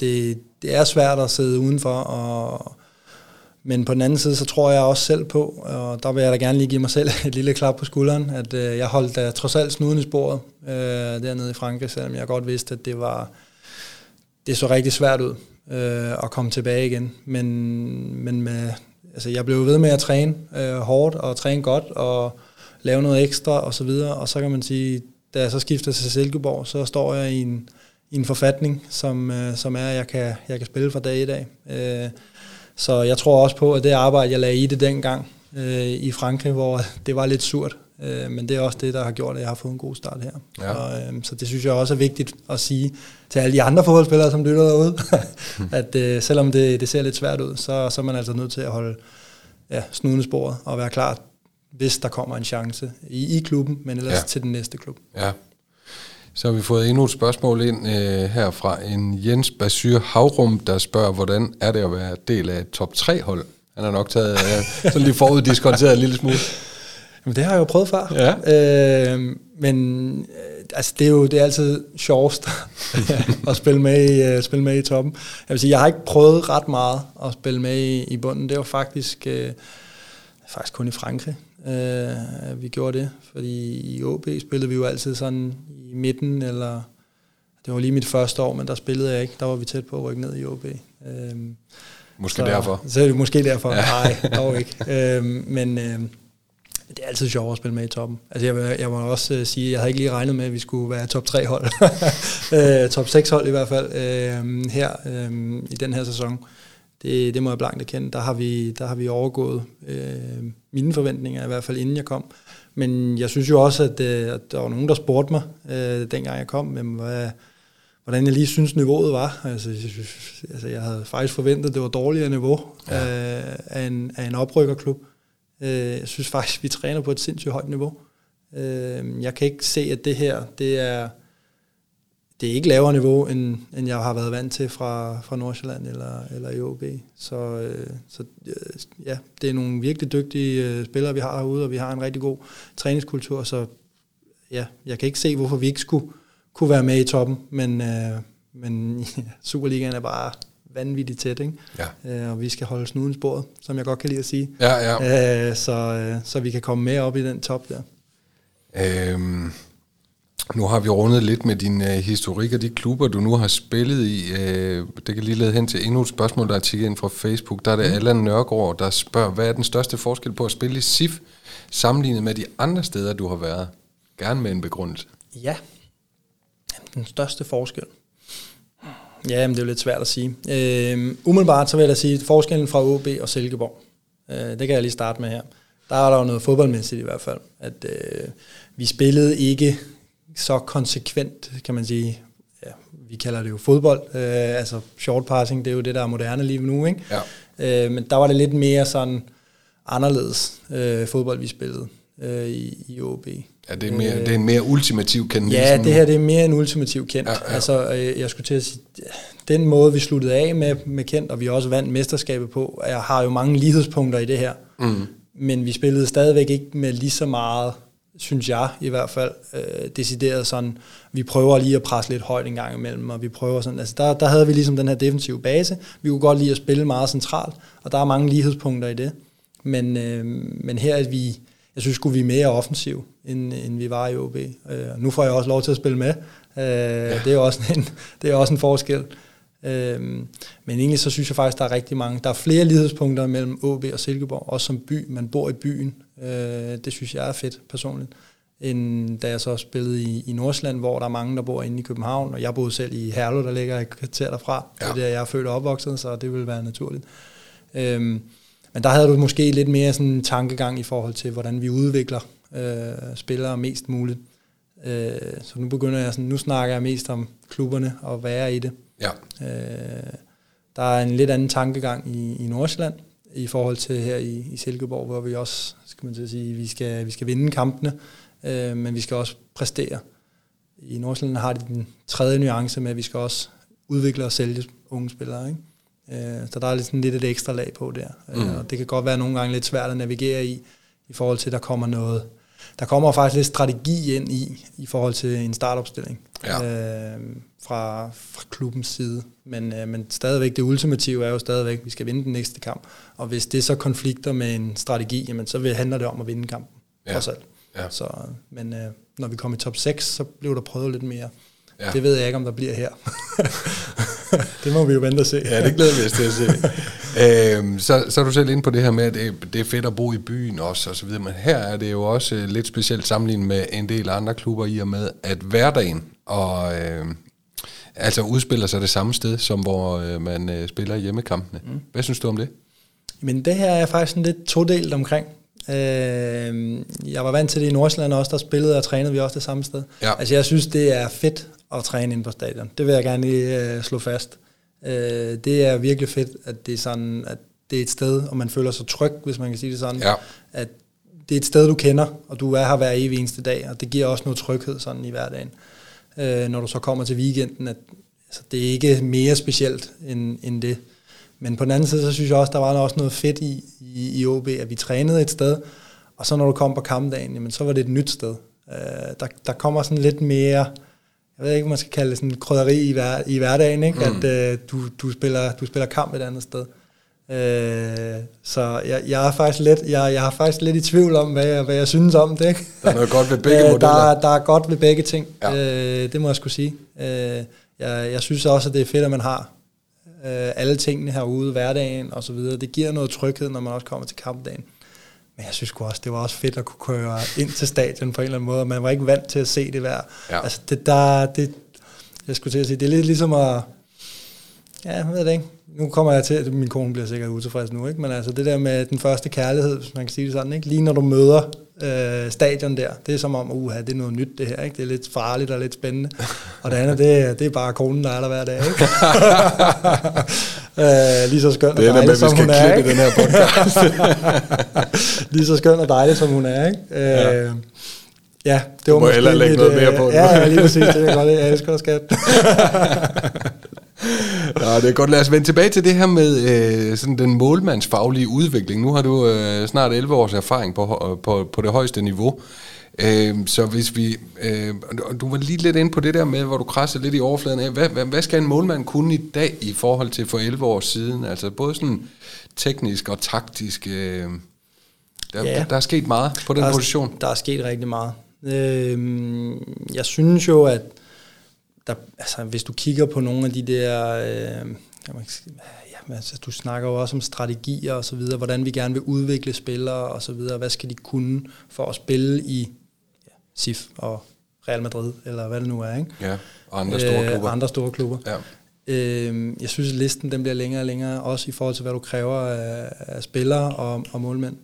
det, det er svært at sidde udenfor, og, men på den anden side, så tror jeg også selv på, og der vil jeg da gerne lige give mig selv et lille klap på skulderen, at øh, jeg holdt da trods alt snuden i sporet øh, dernede i Frankrig, selvom jeg godt vidste, at det var det så rigtig svært ud øh, at komme tilbage igen. Men, men med, altså jeg blev ved med at træne øh, hårdt og træne godt og lave noget ekstra og så videre. Og så kan man sige, da jeg så skifter til Silkeborg, så står jeg i en, i en forfatning, som, øh, som er, at jeg kan, jeg kan spille fra dag i dag. Øh, så jeg tror også på, at det arbejde, jeg lagde i det dengang øh, i Frankrig, hvor det var lidt surt, øh, men det er også det, der har gjort, at jeg har fået en god start her. Ja. Og, øh, så det synes jeg også er vigtigt at sige til alle de andre fodboldspillere, som lytter derude, at øh, selvom det, det ser lidt svært ud, så, så er man altså nødt til at holde ja, snuden sporet og være klar, hvis der kommer en chance i, i klubben, men ellers ja. til den næste klub. Ja. Så har vi fået endnu et spørgsmål ind øh, her fra en Jens Basyr Havrum, der spørger, hvordan er det at være del af et top 3-hold? Han har nok taget øh, sådan lige foruddiskonteret en lille smule. Jamen, det har jeg jo prøvet før. Ja. Øh, men altså, det er jo det er altid sjovest at spille med, i, uh, spille med i toppen. Jeg vil sige, jeg har ikke prøvet ret meget at spille med i, i bunden. Det var faktisk, øh, faktisk kun i Frankrig, øh, vi gjorde det. Fordi i OB spillede vi jo altid sådan i midten, eller det var lige mit første år, men der spillede jeg ikke. Der var vi tæt på at rykke ned i OB. Øh, måske så, derfor. Så er det måske derfor. Ja. Nej, dog ikke. Øh, men... Øh, det er altid sjovt at spille med i toppen. Altså jeg, jeg må også uh, sige, at jeg havde ikke lige regnet med, at vi skulle være top 3 hold. uh, top 6 hold i hvert fald uh, her uh, i den her sæson. Det, det må jeg blankt erkende. Der har vi, der har vi overgået uh, mine forventninger, i hvert fald inden jeg kom. Men jeg synes jo også, at, uh, at der var nogen, der spurgte mig, uh, dengang jeg kom, men hvad, hvordan jeg lige synes niveauet var. Altså, jeg, synes, altså, jeg havde faktisk forventet, at det var dårligere niveau ja. øh, af, en, af en oprykkerklub. Øh, jeg synes faktisk, vi træner på et sindssygt højt niveau. Øh, jeg kan ikke se, at det her, det er, det er ikke lavere niveau, end, end jeg har været vant til fra, fra Nordsjælland eller, eller i OB. Så, øh, så øh, ja, det er nogle virkelig dygtige øh, spillere, vi har herude, og vi har en rigtig god træningskultur, så ja, jeg kan ikke se, hvorfor vi ikke skulle kunne være med i toppen, men, øh, men ja, Superligaen er bare vanvittigt tæt, ikke? Ja. Øh, og vi skal holde snuden sporet, som jeg godt kan lide at sige. Ja, ja. Øh, så, øh, så vi kan komme med op i den top der. Øhm, nu har vi rundet lidt med din øh, historik og de klubber, du nu har spillet i. Øh, det kan lige lede hen til endnu et spørgsmål, der er tikket ind fra Facebook. Der er det mm. Allan Nørgaard, der spørger, hvad er den største forskel på at spille i SIF, sammenlignet med de andre steder, du har været? Gerne med en begrundelse. Ja, den største forskel. Ja, men det er jo lidt svært at sige. Øh, umiddelbart så vil jeg da sige, at forskellen fra OB og Silkeborg, øh, det kan jeg lige starte med her. Der er der jo noget fodboldmæssigt i hvert fald, at øh, vi spillede ikke så konsekvent, kan man sige. Ja, vi kalder det jo fodbold, øh, altså short passing, det er jo det, der er moderne lige nu, ikke? Ja. Øh, men der var det lidt mere sådan anderledes øh, fodbold, vi spillede øh, i, i OB. Ja, det er, mere, øh, det er en mere ultimativ kendt. Ja, det her det er mere en ultimativ kendt. Ja, ja. Altså, øh, jeg skulle til at sige, den måde, vi sluttede af med, med kendt, og vi også vandt mesterskabet på, jeg har jo mange lighedspunkter i det her. Mm. Men vi spillede stadigvæk ikke med lige så meget, synes jeg i hvert fald, øh, decideret sådan, vi prøver lige at presse lidt højt en gang imellem, og vi prøver sådan, altså der, der havde vi ligesom den her defensive base, vi kunne godt lide at spille meget centralt, og der er mange lighedspunkter i det. Men, øh, men her er vi, jeg synes skulle vi er mere offensiv, end, end vi var i OB. Øh, nu får jeg også lov til at spille med. Øh, ja. det, er også en, det er også en forskel. Øh, men egentlig så synes jeg faktisk, der er rigtig mange. Der er flere lighedspunkter mellem OB og Silkeborg, også som by. Man bor i byen. Øh, det synes jeg er fedt personligt. End da jeg så spillede i, i Nordsjælland, hvor der er mange, der bor inde i København, og jeg boede selv i Herlev, der ligger et kvarter derfra. Ja. Det er der, jeg er født og opvokset, så det vil være naturligt. Øh, men der havde du måske lidt mere sådan en tankegang i forhold til, hvordan vi udvikler øh, spillere mest muligt. Øh, så nu begynder jeg sådan, nu snakker jeg mest om klubberne og er i det. Ja. Øh, der er en lidt anden tankegang i, i Nordsjælland i forhold til her i, i Silkeborg, hvor vi også, skal man sige, vi skal, vi skal vinde kampene, øh, men vi skal også præstere. I Nordsjælland har de den tredje nuance med, at vi skal også udvikle og sælge unge spillere. Ikke? Øh, så der er sådan lidt et ekstra lag på der. Øh, mm. Og det kan godt være nogle gange lidt svært at navigere i, i forhold til, at der kommer noget... Der kommer faktisk lidt strategi ind i, i forhold til en startopstilling ja. øh, fra, fra klubbens side. Men, øh, men stadigvæk, det ultimative er jo stadigvæk, at vi skal vinde den næste kamp. Og hvis det så konflikter med en strategi, jamen, så handler det om at vinde kampen. Ja. Trods alt. Ja. Så, men øh, når vi kommer i top 6, så bliver der prøvet lidt mere. Ja. Det ved jeg ikke, om der bliver her. det må vi jo vente og se. ja, det glæder vi os til at se. øhm, så, så er du selv inde på det her med, at det, det er fedt at bo i byen også, og så videre. Men her er det jo også øh, lidt specielt sammenlignet med en del andre klubber i og med, at hverdagen og øh, altså udspiller sig det samme sted, som hvor øh, man øh, spiller hjemmekampene. Mm. Hvad synes du om det? Men det her er faktisk en lidt todelt omkring. Øh, jeg var vant til det i Nordsjælland også, der spillede og trænede vi også det samme sted. Ja. Altså jeg synes, det er fedt at træne ind på stadion. Det vil jeg gerne lige øh, slå fast. Øh, det er virkelig fedt, at det er sådan, at det er et sted, og man føler sig tryg, hvis man kan sige det sådan. Ja. At det er et sted, du kender, og du er her hver evig eneste dag, og det giver også noget tryghed sådan i hverdagen. Øh, når du så kommer til weekenden, at altså, det er ikke mere specielt end, end det. Men på den anden side, så synes jeg også, der var også noget fedt i, i, i OB, at vi trænede et sted, og så når du kom på kampdagen, jamen, så var det et nyt sted. Øh, der, der kommer sådan lidt mere jeg ved ikke, man skal kalde det sådan krydderi i, hver, i hverdagen, ikke? Mm. at øh, du, du, spiller, du spiller kamp et andet sted. Øh, så jeg, jeg, er faktisk lidt, jeg, jeg er faktisk lidt i tvivl om, hvad jeg, hvad jeg synes om det. Ikke? Der er noget godt ved begge øh, modeller. Der, der er godt ved begge ting, ja. øh, det må jeg skulle sige. Øh, jeg, jeg synes også, at det er fedt, at man har øh, alle tingene herude, hverdagen og så videre. Det giver noget tryghed, når man også kommer til kampdagen. Men jeg synes også, det var også fedt at kunne køre ind til stadion på en eller anden måde. Man var ikke vant til at se det der. Ja. Altså det der, det, jeg skulle til at sige, det er lidt ligesom at, ja, jeg ved det ikke, nu kommer jeg til, at min kone bliver sikkert utilfreds nu, ikke? men altså det der med den første kærlighed, hvis man kan sige det sådan, ikke? lige når du møder øh, stadion der, det er som om, uha, det er noget nyt det her, ikke? det er lidt farligt og lidt spændende, og det andet, det, det er bare konen, der er der hver dag, ikke? øh, lige så skøn og dejlig, med, som hun er, ikke? den her podcast. lige så skøn og dejlig, som hun er, ikke? Øh, ja. Ja, det var du må heller lægge noget mere på. Ja, ja, lige præcis. Det er godt, jeg elsker dig, skat. Nå, det er godt. Lad os vende tilbage til det her med øh, sådan den målmandsfaglige udvikling. Nu har du øh, snart 11 års erfaring på, på, på det højeste niveau. Øh, så hvis vi... Øh, du var lige lidt inde på det der med, hvor du krasser lidt i overfladen af. Hvad, hvad, hvad skal en målmand kunne i dag i forhold til for 11 år siden? Altså både sådan teknisk og taktisk... Øh, der, ja. der, der er sket meget på den der er, position. Der er sket rigtig meget. Øh, jeg synes jo, at der, altså, hvis du kigger på nogle af de der, øh, man, ja, altså, du snakker jo også om strategier og så videre, hvordan vi gerne vil udvikle spillere og så videre, hvad skal de kunne for at spille i ja, SIF og Real Madrid, eller hvad det nu er, ikke? Ja, og andre store øh, klubber. Andre store klubber. Ja. Øh, jeg synes, at listen den bliver længere og længere, også i forhold til, hvad du kræver af, af spillere og, og målmænd.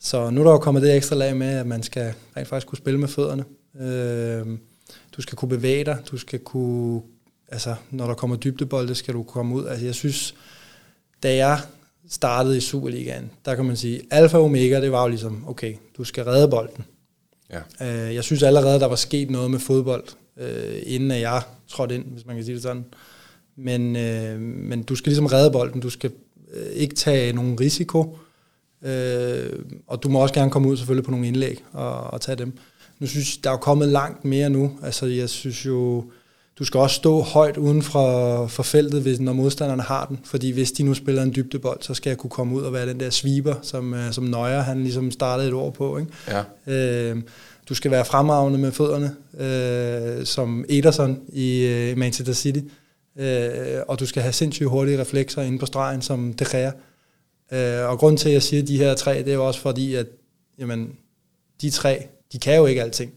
Så nu er der jo kommet det ekstra lag med, at man skal rent faktisk kunne spille med fødderne. Øh, du skal kunne bevæge dig, du skal kunne, altså når der kommer dybdebolde, skal du komme ud. Altså jeg synes, da jeg startede i Superligaen, der kan man sige, alfa og omega, det var jo ligesom, okay, du skal redde bolden. Ja. Øh, jeg synes allerede, der var sket noget med fodbold, øh, inden at jeg trådte ind, hvis man kan sige det sådan. Men, øh, men du skal ligesom redde bolden, du skal øh, ikke tage nogen risiko, øh, og du må også gerne komme ud selvfølgelig på nogle indlæg og, og tage dem nu synes der er jo kommet langt mere nu. Altså jeg synes jo, du skal også stå højt uden for, for feltet, hvis, når modstanderne har den. Fordi hvis de nu spiller en dybdebold, så skal jeg kunne komme ud og være den der sweeper, som, uh, som Nøjer han ligesom startede et år på. Ikke? Ja. Uh, du skal være fremragende med fødderne, uh, som Ederson i uh, Manchester City. Uh, og du skal have sindssygt hurtige reflekser inde på stregen, som De Gea. Uh, og grund til, at jeg siger de her tre, det er jo også fordi, at jamen, de tre, de kan jo ikke alting.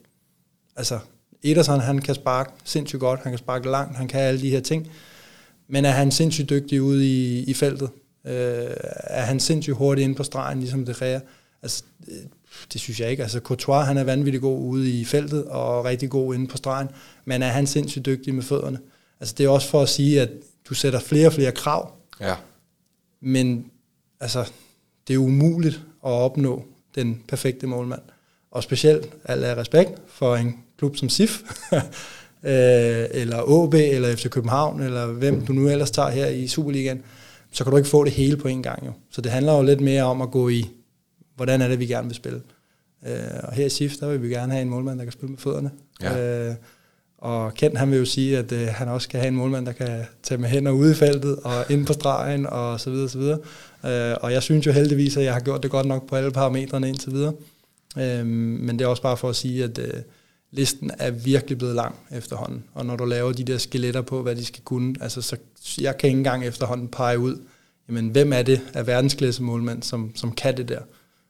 Altså, Ederson, han kan sparke sindssygt godt, han kan sparke langt, han kan alle de her ting. Men er han sindssygt dygtig ude i, i feltet? Øh, er han sindssygt hurtig inde på stregen, ligesom det Gea? Altså, det, det synes jeg ikke. Altså, Courtois, han er vanvittigt god ude i feltet, og rigtig god inde på stregen. Men er han sindssygt dygtig med fødderne? Altså, det er også for at sige, at du sætter flere og flere krav. Ja. Men, altså, det er umuligt at opnå den perfekte målmand og specielt al af respekt for en klub som SIF, øh, eller AB, eller FC København, eller hvem du nu ellers tager her i Superligaen, så kan du ikke få det hele på en gang. Jo. Så det handler jo lidt mere om at gå i, hvordan er det, vi gerne vil spille. Øh, og her i SIF, der vil vi gerne have en målmand, der kan spille med fødderne. Ja. Øh, og Kent, han vil jo sige, at øh, han også skal have en målmand, der kan tage med hænder ude i feltet og ind på stregen og så videre, så videre. Øh, og jeg synes jo heldigvis, at jeg har gjort det godt nok på alle parametrene indtil videre. Øhm, men det er også bare for at sige, at øh, listen er virkelig blevet lang efterhånden. Og når du laver de der skeletter på, hvad de skal kunne, altså så jeg kan ikke engang efterhånden pege ud, jamen hvem er det af verdensklasse målmænd, som, som kan det der?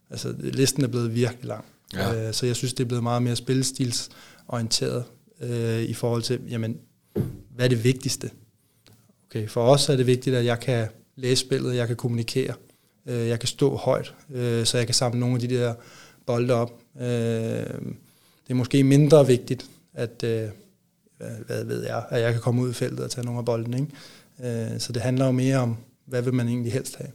Altså listen er blevet virkelig lang. Ja. Øh, så jeg synes, det er blevet meget mere spillestilsorienteret øh, i forhold til, jamen, hvad er det vigtigste? Okay, for os er det vigtigt, at jeg kan læse spillet, jeg kan kommunikere, øh, jeg kan stå højt, øh, så jeg kan samle nogle af de der bolde op. Øh, det er måske mindre vigtigt, at, øh, hvad ved jeg, at jeg kan komme ud i feltet og tage nogle af bolden. Ikke? Øh, så det handler jo mere om, hvad vil man egentlig helst have.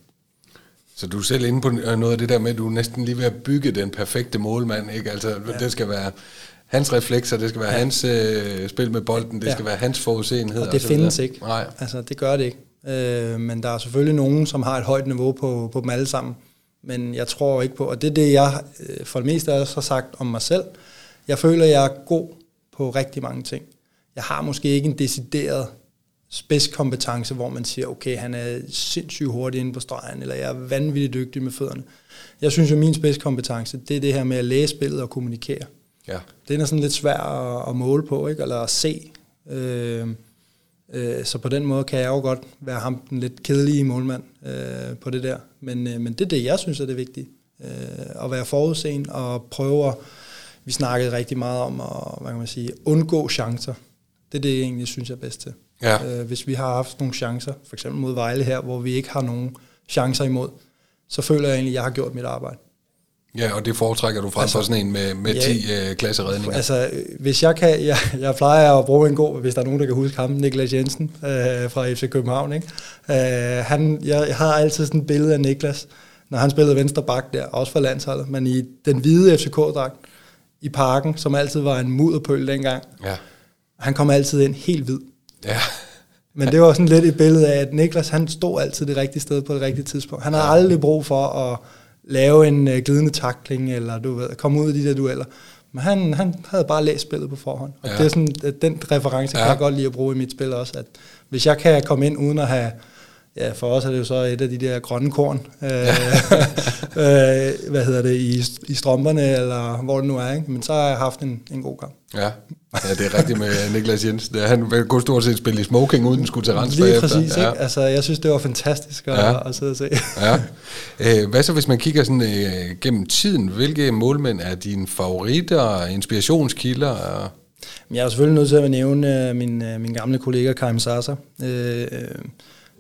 Så du er selv inde på noget af det der med, at du næsten lige ved at bygge den perfekte målmand, ikke? Altså, ja. det skal være hans reflekser, det skal være ja. hans øh, spil med bolden, det ja. skal være hans forudseenhed. Og det og findes ikke. Nej. Altså, det gør det ikke. Øh, men der er selvfølgelig nogen, som har et højt niveau på, på dem alle sammen men jeg tror ikke på, og det er det, jeg øh, for det meste også har sagt om mig selv. Jeg føler, jeg er god på rigtig mange ting. Jeg har måske ikke en decideret spidskompetence, hvor man siger, okay, han er sindssygt hurtig inde på stregen, eller jeg er vanvittigt dygtig med fødderne. Jeg synes jo, min spidskompetence, det er det her med at læse spillet og kommunikere. Ja. Det er sådan lidt svært at, at måle på, ikke? eller at se. Øh, Øh, så på den måde kan jeg jo godt være ham den lidt kedelige målmand øh, på det der. Men, øh, men det er det, jeg synes er det vigtige. Øh, at være forudseende og prøve at, vi snakkede rigtig meget om at hvad kan man sige, undgå chancer. Det er det, jeg egentlig synes er bedst til. Ja. Øh, hvis vi har haft nogle chancer, for eksempel mod Vejle her, hvor vi ikke har nogen chancer imod, så føler jeg egentlig, at jeg har gjort mit arbejde. Ja, og det foretrækker du frem altså, for sådan en med, med ja, 10 øh, klasseredninger. Altså, hvis jeg kan, jeg, jeg plejer at bruge en god, hvis der er nogen, der kan huske ham, Niklas Jensen øh, fra FC København. Ikke? Øh, han, jeg, jeg har altid sådan et billede af Niklas, når han spillede venstre bak der, også for landsholdet, men i den hvide FCK-dragt i parken, som altid var en mudderpøl dengang. Ja. Han kom altid ind helt hvid. Ja. Men det var sådan lidt et billede af, at Niklas han stod altid det rigtige sted på det rigtige tidspunkt. Han havde ja. aldrig brug for at lave en uh, glidende takling, eller du ved, komme ud af de der dueller. Men han, han havde bare læst spillet på forhånd. Og ja. det er sådan, at den reference ja. kan jeg godt lide at bruge i mit spil også, at hvis jeg kan komme ind uden at have ja, for os er det jo så et af de der grønne korn, øh, øh, hvad hedder det, i, i strømperne, eller hvor det nu er, ikke? men så har jeg haft en, en god kamp. Ja. ja, det er rigtigt med Niklas Jensen. Han kunne stort set spille i smoking, uden skulle til rens Lige præcis. Ja. ikke? Altså, jeg synes, det var fantastisk at, ja. at sidde og se. ja. Øh, hvad så, hvis man kigger sådan øh, gennem tiden? Hvilke målmænd er dine favoritter, inspirationskilder? Jeg er selvfølgelig nødt til at nævne øh, min, min gamle kollega Karim Sasa. Øh,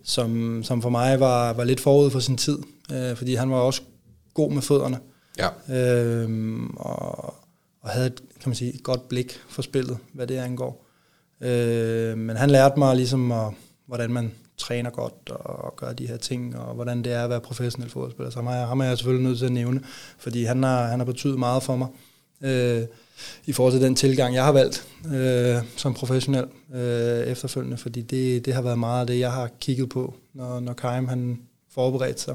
som, som for mig var, var lidt forud for sin tid, øh, fordi han var også god med fødderne. Ja. Øh, og, og havde et, kan man sige, et godt blik for spillet, hvad det angår. Øh, men han lærte mig ligesom, at, hvordan man træner godt og, og gør de her ting, og hvordan det er at være professionel fodboldspiller. Så ham er, ham er jeg selvfølgelig nødt til at nævne, fordi han har, han har betydet meget for mig. Øh, i forhold til den tilgang, jeg har valgt øh, som professionel øh, efterfølgende, fordi det, det har været meget af det, jeg har kigget på, når, når Karim han forberedte sig.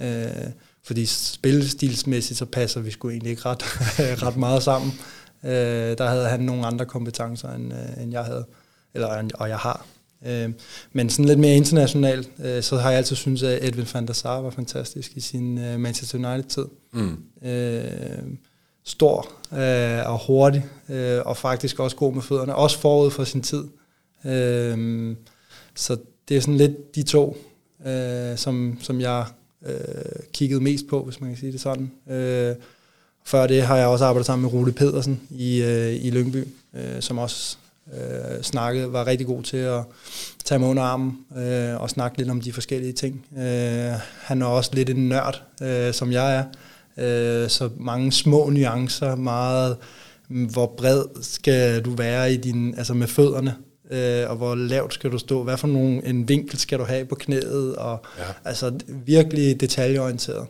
Øh, fordi spillestilsmæssigt, så passer vi sgu egentlig ikke ret, ret meget sammen. Øh, der havde han nogle andre kompetencer, end, øh, end jeg havde, eller, og jeg har. Øh, men sådan lidt mere internationalt, øh, så har jeg altid syntes, at Edwin van der Sar var fantastisk i sin øh, Manchester United-tid. Mm. Øh, stor øh, og hurtig, øh, og faktisk også god med fødderne, også forud for sin tid. Øh, så det er sådan lidt de to, øh, som, som jeg øh, kiggede mest på, hvis man kan sige det sådan. Øh, før det har jeg også arbejdet sammen med Rune Pedersen i, øh, i Lyngby, øh, som også øh, snakkede, var rigtig god til at tage mig under armen øh, og snakke lidt om de forskellige ting. Øh, han er også lidt en nørd, øh, som jeg er. Øh, så mange små nuancer, meget hvor bred skal du være i din, altså med fødderne, øh, og hvor lavt skal du stå, hvad for nogle, en vinkel skal du have på knæet, og ja. altså virkelig detaljeorienteret.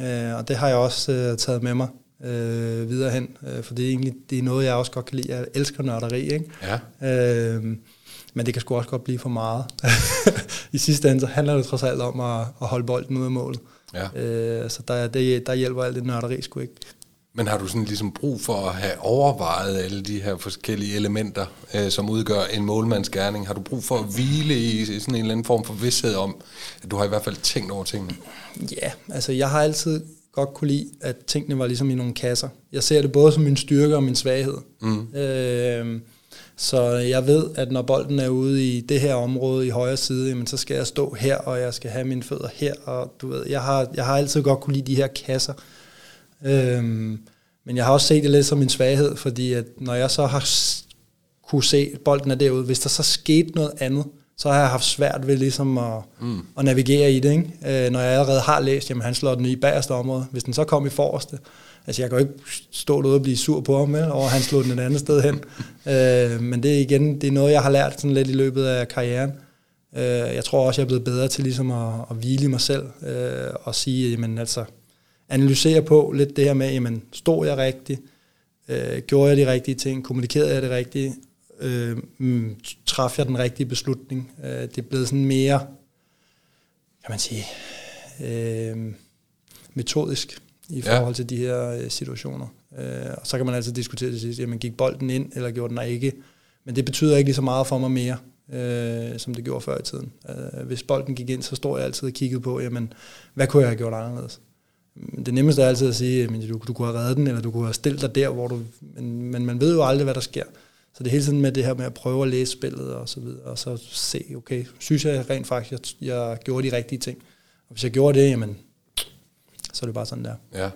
Øh, og det har jeg også øh, taget med mig øh, videre hen, øh, for det er egentlig det er noget, jeg også godt kan lide. Jeg elsker nørderi, ikke? Ja. Øh, men det kan sgu også godt blive for meget. I sidste ende så handler det trods alt om at, at holde bolden ud af målet. Ja. Øh, så der, det, der hjælper alt det nørderi sgu ikke. Men har du sådan ligesom brug for at have overvejet alle de her forskellige elementer, øh, som udgør en målmandsgærning? Har du brug for at hvile i sådan en eller anden form for vidshed om, at du har i hvert fald tænkt over tingene? Ja, altså jeg har altid godt kunne lide, at tingene var ligesom i nogle kasser. Jeg ser det både som min styrke og min svaghed. Mm. Øh, så jeg ved, at når bolden er ude i det her område i højre side, jamen, så skal jeg stå her, og jeg skal have mine fødder her. Og du ved, jeg har, jeg har altid godt kunne lide de her kasser. Øhm, men jeg har også set det lidt som en svaghed, fordi at når jeg så har kunne se, at bolden er derude, hvis der så skete noget andet, så har jeg haft svært ved ligesom at, mm. at navigere i det. Ikke? Øh, når jeg allerede har læst, jamen han slår den i bagerste område. Hvis den så kom i forreste, Altså jeg kan jo ikke stå derude og blive sur på ham, med, over han slog den et andet sted hen. øh, men det er igen, det er noget, jeg har lært sådan lidt i løbet af karrieren. Øh, jeg tror også, jeg er blevet bedre til ligesom at, at hvile mig selv øh, og sige, jamen altså, analysere på lidt det her med, jamen stod jeg rigtigt? Øh, gjorde jeg de rigtige ting? Kommunikerede jeg det rigtige? Øh, mm, traf jeg den rigtige beslutning? Øh, det er blevet sådan mere, kan man sige, øh, metodisk i forhold ja. til de her øh, situationer. Øh, og så kan man altid diskutere det sidste, jamen gik bolden ind, eller gjorde den ikke? Men det betyder ikke lige så meget for mig mere, øh, som det gjorde før i tiden. Øh, hvis bolden gik ind, så står jeg altid og kiggede på, jamen, hvad kunne jeg have gjort anderledes? Det nemmeste er altid at sige, at du, du kunne have reddet den, eller du kunne have stillet dig der, hvor du... Men, men man ved jo aldrig, hvad der sker. Så det er hele tiden med det her med at prøve at læse spillet og så videre, og så se, okay, synes jeg rent faktisk, at jeg, jeg gjorde de rigtige ting. Og hvis jeg gjorde det, jamen, så er det bare sådan der. Ja.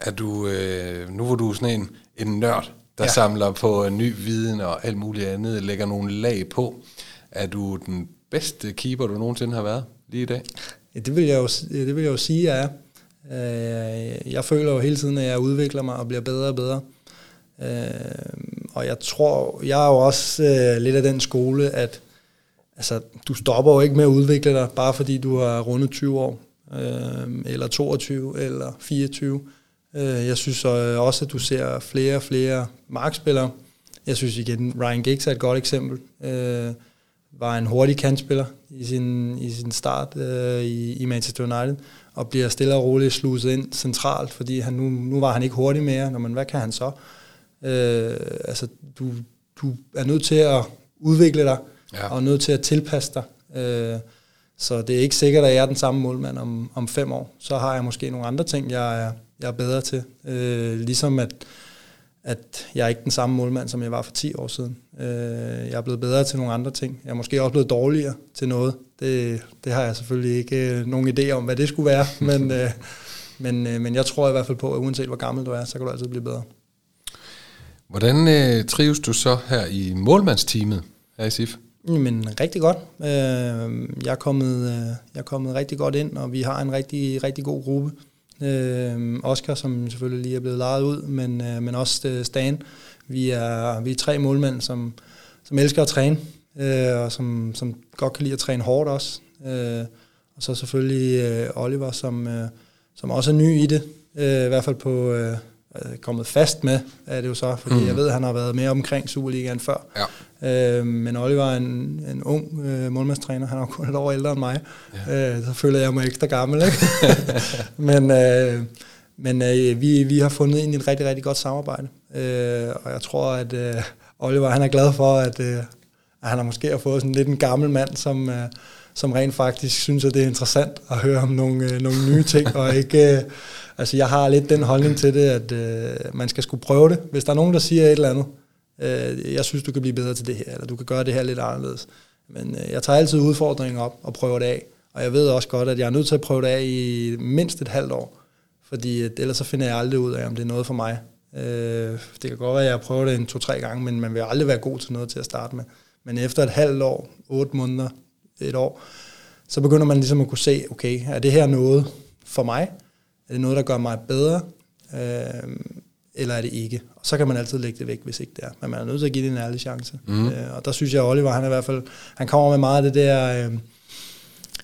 Er du, øh, nu var du sådan en, en nørd, der ja. samler på ny viden og alt muligt andet, lægger nogle lag på. er du den bedste keeper, du nogensinde har været lige i dag? Ja, det, vil jeg jo, det vil jeg jo sige, jeg er. Øh, jeg føler jo hele tiden, at jeg udvikler mig og bliver bedre og bedre. Øh, og jeg tror, jeg er jo også øh, lidt af den skole, at altså, du stopper jo ikke med at udvikle dig, bare fordi du har rundet 20 år, eller 22, eller 24. jeg synes også, at du ser flere og flere markspillere. Jeg synes igen, Ryan Giggs er et godt eksempel. var en hurtig kantspiller i sin, i sin start i, i Manchester United og bliver stille og roligt sluset ind centralt, fordi han nu, nu var han ikke hurtig mere. Når man, hvad kan han så? Øh, altså, du, du er nødt til at udvikle dig, ja. og nødt til at tilpasse dig. Øh, så det er ikke sikkert, at jeg er den samme målmand om, om fem år. Så har jeg måske nogle andre ting, jeg er, jeg er bedre til. Øh, ligesom at, at jeg er ikke den samme målmand, som jeg var for 10 år siden. Øh, jeg er blevet bedre til nogle andre ting. Jeg er måske også blevet dårligere til noget. Det, det har jeg selvfølgelig ikke øh, nogen idé om, hvad det skulle være. men, øh, men, øh, men jeg tror i hvert fald på, at uanset hvor gammel du er, så kan du altid blive bedre. Hvordan øh, trives du så her i målmandsteamet her i SIF? Men rigtig godt. Øh, jeg, er kommet, øh, jeg er kommet rigtig godt ind, og vi har en rigtig, rigtig god gruppe. Øh, Oscar, som selvfølgelig lige er blevet lejet ud, men, øh, men også øh, Stan. Vi er, vi er tre målmænd, som, som elsker at træne, øh, og som, som godt kan lide at træne hårdt også. Øh, og så selvfølgelig øh, Oliver, som, øh, som også er ny i det, øh, i hvert fald på... Øh, kommet fast med, er det jo så, fordi mm. jeg ved, at han har været mere omkring Superligaen før. Øh, men Oliver er en, en ung øh, målmandstræner, han er kun et år ældre end mig, ja. øh, så føler jeg mig ekstra gammel. Ikke? men øh, men øh, vi, vi har fundet ind i et rigtig, rigtig godt samarbejde, øh, og jeg tror, at øh, Oliver han er glad for, at, øh, at han har måske har fået sådan lidt en gammel mand, som... Øh, som rent faktisk synes, at det er interessant at høre om nogle, øh, nogle nye ting, og ikke, øh, altså jeg har lidt den holdning til det, at øh, man skal skulle prøve det. Hvis der er nogen, der siger et eller andet, øh, jeg synes, du kan blive bedre til det her, eller du kan gøre det her lidt anderledes. Men øh, jeg tager altid udfordringen op og prøver det af. Og jeg ved også godt, at jeg er nødt til at prøve det af i mindst et halvt år. Fordi at ellers så finder jeg aldrig ud af, om det er noget for mig. Øh, det kan godt være, at jeg prøver det en to-tre gange, men man vil aldrig være god til noget til at starte med. Men efter et halvt år, otte måneder, et år, så begynder man ligesom at kunne se, okay, er det her noget for mig? Er det noget, der gør mig bedre? Øh, eller er det ikke? Og så kan man altid lægge det væk, hvis ikke det er. Men man er nødt til at give det en ærlig chance. Mm. Øh, og der synes jeg, at Oliver, han er i hvert fald, han kommer med meget af det der, øh, jeg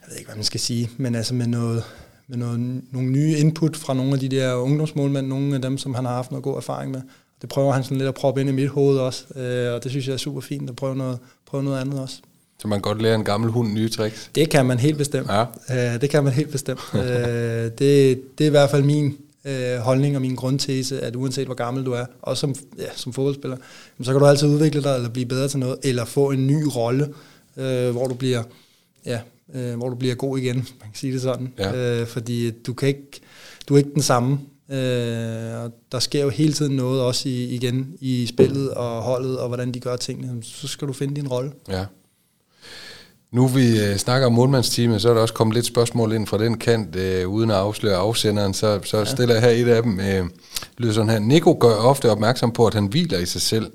ved ikke, hvad man skal sige, men altså med noget, med noget, nogle nye input fra nogle af de der ungdomsmålmænd, nogle af dem, som han har haft noget god erfaring med. Det prøver han sådan lidt at proppe ind i mit hoved også, øh, og det synes jeg er super fint at prøve noget, prøve noget andet også. Så man godt lære en gammel hund nye tricks? Det kan man helt bestemt. Ja. Uh, det kan man helt bestemt. uh, det, det er i hvert fald min uh, holdning og min grundtese, at uanset hvor gammel du er, også som, ja, som fodboldspiller, så kan du altid udvikle dig, eller blive bedre til noget, eller få en ny rolle, uh, hvor du bliver ja, uh, hvor du bliver god igen, man kan sige det sådan. Ja. Uh, fordi du kan ikke, du er ikke den samme. Uh, og der sker jo hele tiden noget også i, igen i spillet og holdet, og hvordan de gør tingene. Så skal du finde din rolle. Ja. Nu vi øh, snakker om målmandsteamet, så er der også kommet lidt spørgsmål ind fra den kant, øh, uden at afsløre afsenderen, så, så ja. stiller jeg her et af dem. Øh, lyder sådan her. Nico gør ofte opmærksom på, at han hviler i sig selv.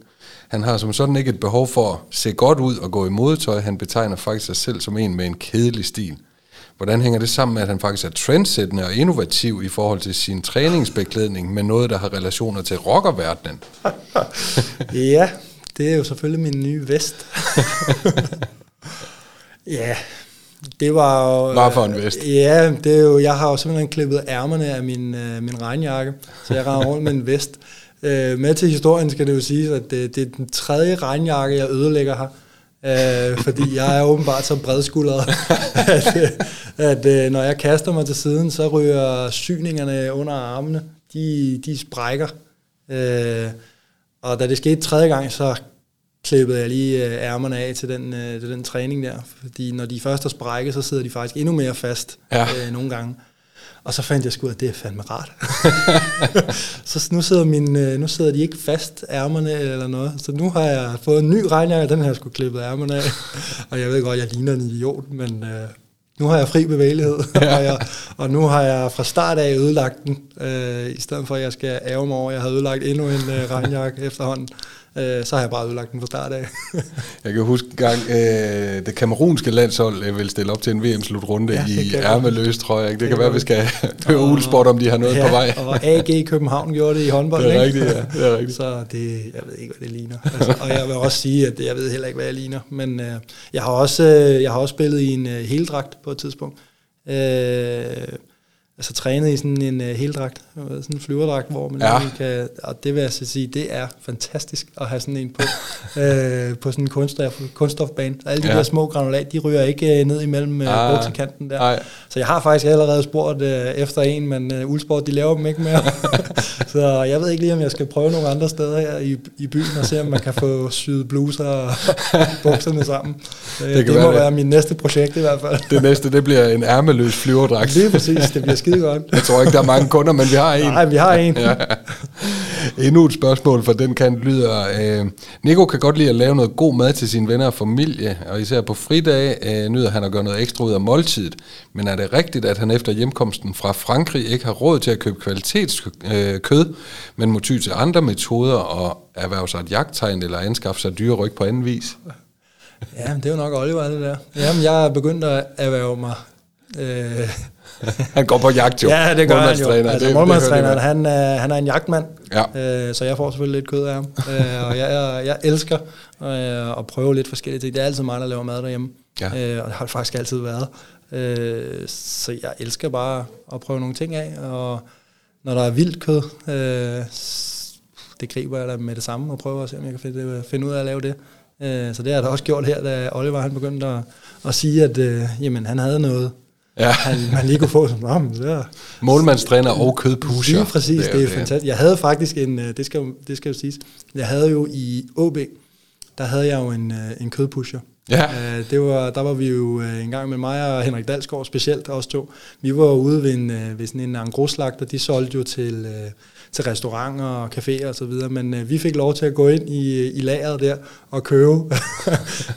Han har som sådan ikke et behov for at se godt ud og gå i modetøj. Han betegner faktisk sig selv som en med en kedelig stil. Hvordan hænger det sammen med, at han faktisk er trendsættende og innovativ i forhold til sin træningsbeklædning med noget, der har relationer til rockerverdenen? ja, det er jo selvfølgelig min nye vest. Ja, det var jo... Bare for en vest. Ja, det er jo, jeg har jo simpelthen klippet ærmerne af min, uh, min regnjakke, så jeg render rundt med en vest. Uh, med til historien skal det jo sige, at det, det er den tredje regnjakke, jeg ødelægger her. Uh, fordi jeg er åbenbart så bredskuldret, at, at uh, når jeg kaster mig til siden, så ryger syningerne under armene, de, de sprækker. Uh, og da det skete tredje gang, så klippede jeg lige øh, ærmerne af til den, øh, til den træning der, fordi når de først er sprækket, så sidder de faktisk endnu mere fast ja. øh, nogle gange. Og så fandt jeg sgu, at det er fandme rart. så nu sidder, min, øh, nu sidder de ikke fast ærmerne eller noget. Så nu har jeg fået en ny regnjakke, den har jeg sgu klippet ærmerne af. og jeg ved godt, jeg ligner en idiot, men øh, nu har jeg fri bevægelighed. og, jeg, og nu har jeg fra start af ødelagt den, øh, i stedet for at jeg skal ære mig over, at jeg har ødelagt endnu en øh, regnjakke efterhånden. Øh, så har jeg bare ødelagt den fra start af. jeg kan huske en gang, øh, det kamerunske landshold øh, vil stille op til en VM-slutrunde ja, i ærmeløs, tror jeg. Det, det kan være, vi skal høre Ulesport, om de har noget ja, på vej. og AG i København gjorde det i håndbold, Det er ikke? rigtigt, ja. Det er rigtigt. Så det, jeg ved ikke, hvad det ligner. Altså, og jeg vil også sige, at jeg ved heller ikke, hvad jeg ligner. Men øh, jeg, har også, øh, jeg har også spillet i en øh, heldragt på et tidspunkt. Øh, altså trænet i sådan en uh, heldragt, sådan en flyverdragt, hvor man Ja. kan, og det vil jeg så sige, det er fantastisk at have sådan en på, øh, på sådan en kunststof, kunststofbane. Alle de Ja. der små granulat, de ryger ikke øh, ned imellem Ah, uh, buksekanten der. nej. Så jeg har faktisk allerede spurgt uh, efter en, men uh, Ulsport, de laver dem ikke mere. så jeg ved ikke lige, om jeg skal prøve nogle andre steder her i, i byen, og se, om man kan få syet bluser og bukserne sammen. Det, kan det, det være må det. være min næste projekt i hvert fald. Det næste, det bliver en ærmeløs flyverdragt. Lige præcis, det bliver skide godt. Jeg tror ikke, der er mange kunder, men vi har en. Nej, vi har en. Ja. Endnu et spørgsmål fra den kant lyder, øh, Nico kan godt lide at lave noget god mad til sine venner og familie, og især på fridage øh, nyder han at gøre noget ekstra ud af måltidet. Men er det rigtigt, at han efter hjemkomsten fra Frankrig ikke har råd til at købe kvalitetskød, øh, men må ty til andre metoder og erhverve sig et jagttegn eller anskaffe sig dyre ryg på anden vis? Ja, det er jo nok Oliver, det der. Jamen, jeg er begyndt at erhverve mig. Øh, Han går på jagt jo. ja, det gør han jo. Altså, målmandstræneren, han, er, han er en jagtmand, Ja. øh, så jeg får selvfølgelig lidt kød af ham. øh, og jeg, jeg, jeg elsker øh, at prøve lidt forskellige ting. Det er altid mig, der laver mad derhjemme. Ja. Øh, og det har det faktisk altid været. Øh, så jeg elsker bare at prøve nogle ting af. Og når der er vildt kød, øh, det griber jeg da med det samme og prøver at se, om jeg kan finde, finde ud af at lave det. Øh, så det har jeg da også gjort her, da Oliver han begyndte at, at sige, at øh, jamen, han havde noget, Ja. han, man lige kunne få som om. Er, Målmandstræner og kødpusher. Lige præcis, det er, det er fantastisk. Jeg havde faktisk en, øh, det skal, det skal jo siges, jeg havde jo i OB, der havde jeg jo en, øh, en kødpusher. Ja. Øh, Det var, der var vi jo øh, en gang med mig og Henrik Dalsgaard specielt, os to. Vi var ude ved, en, øh, ved sådan en engroslagter, de solgte jo til, øh, til restauranter og caféer og så videre, men øh, vi fik lov til at gå ind i, i lageret der og købe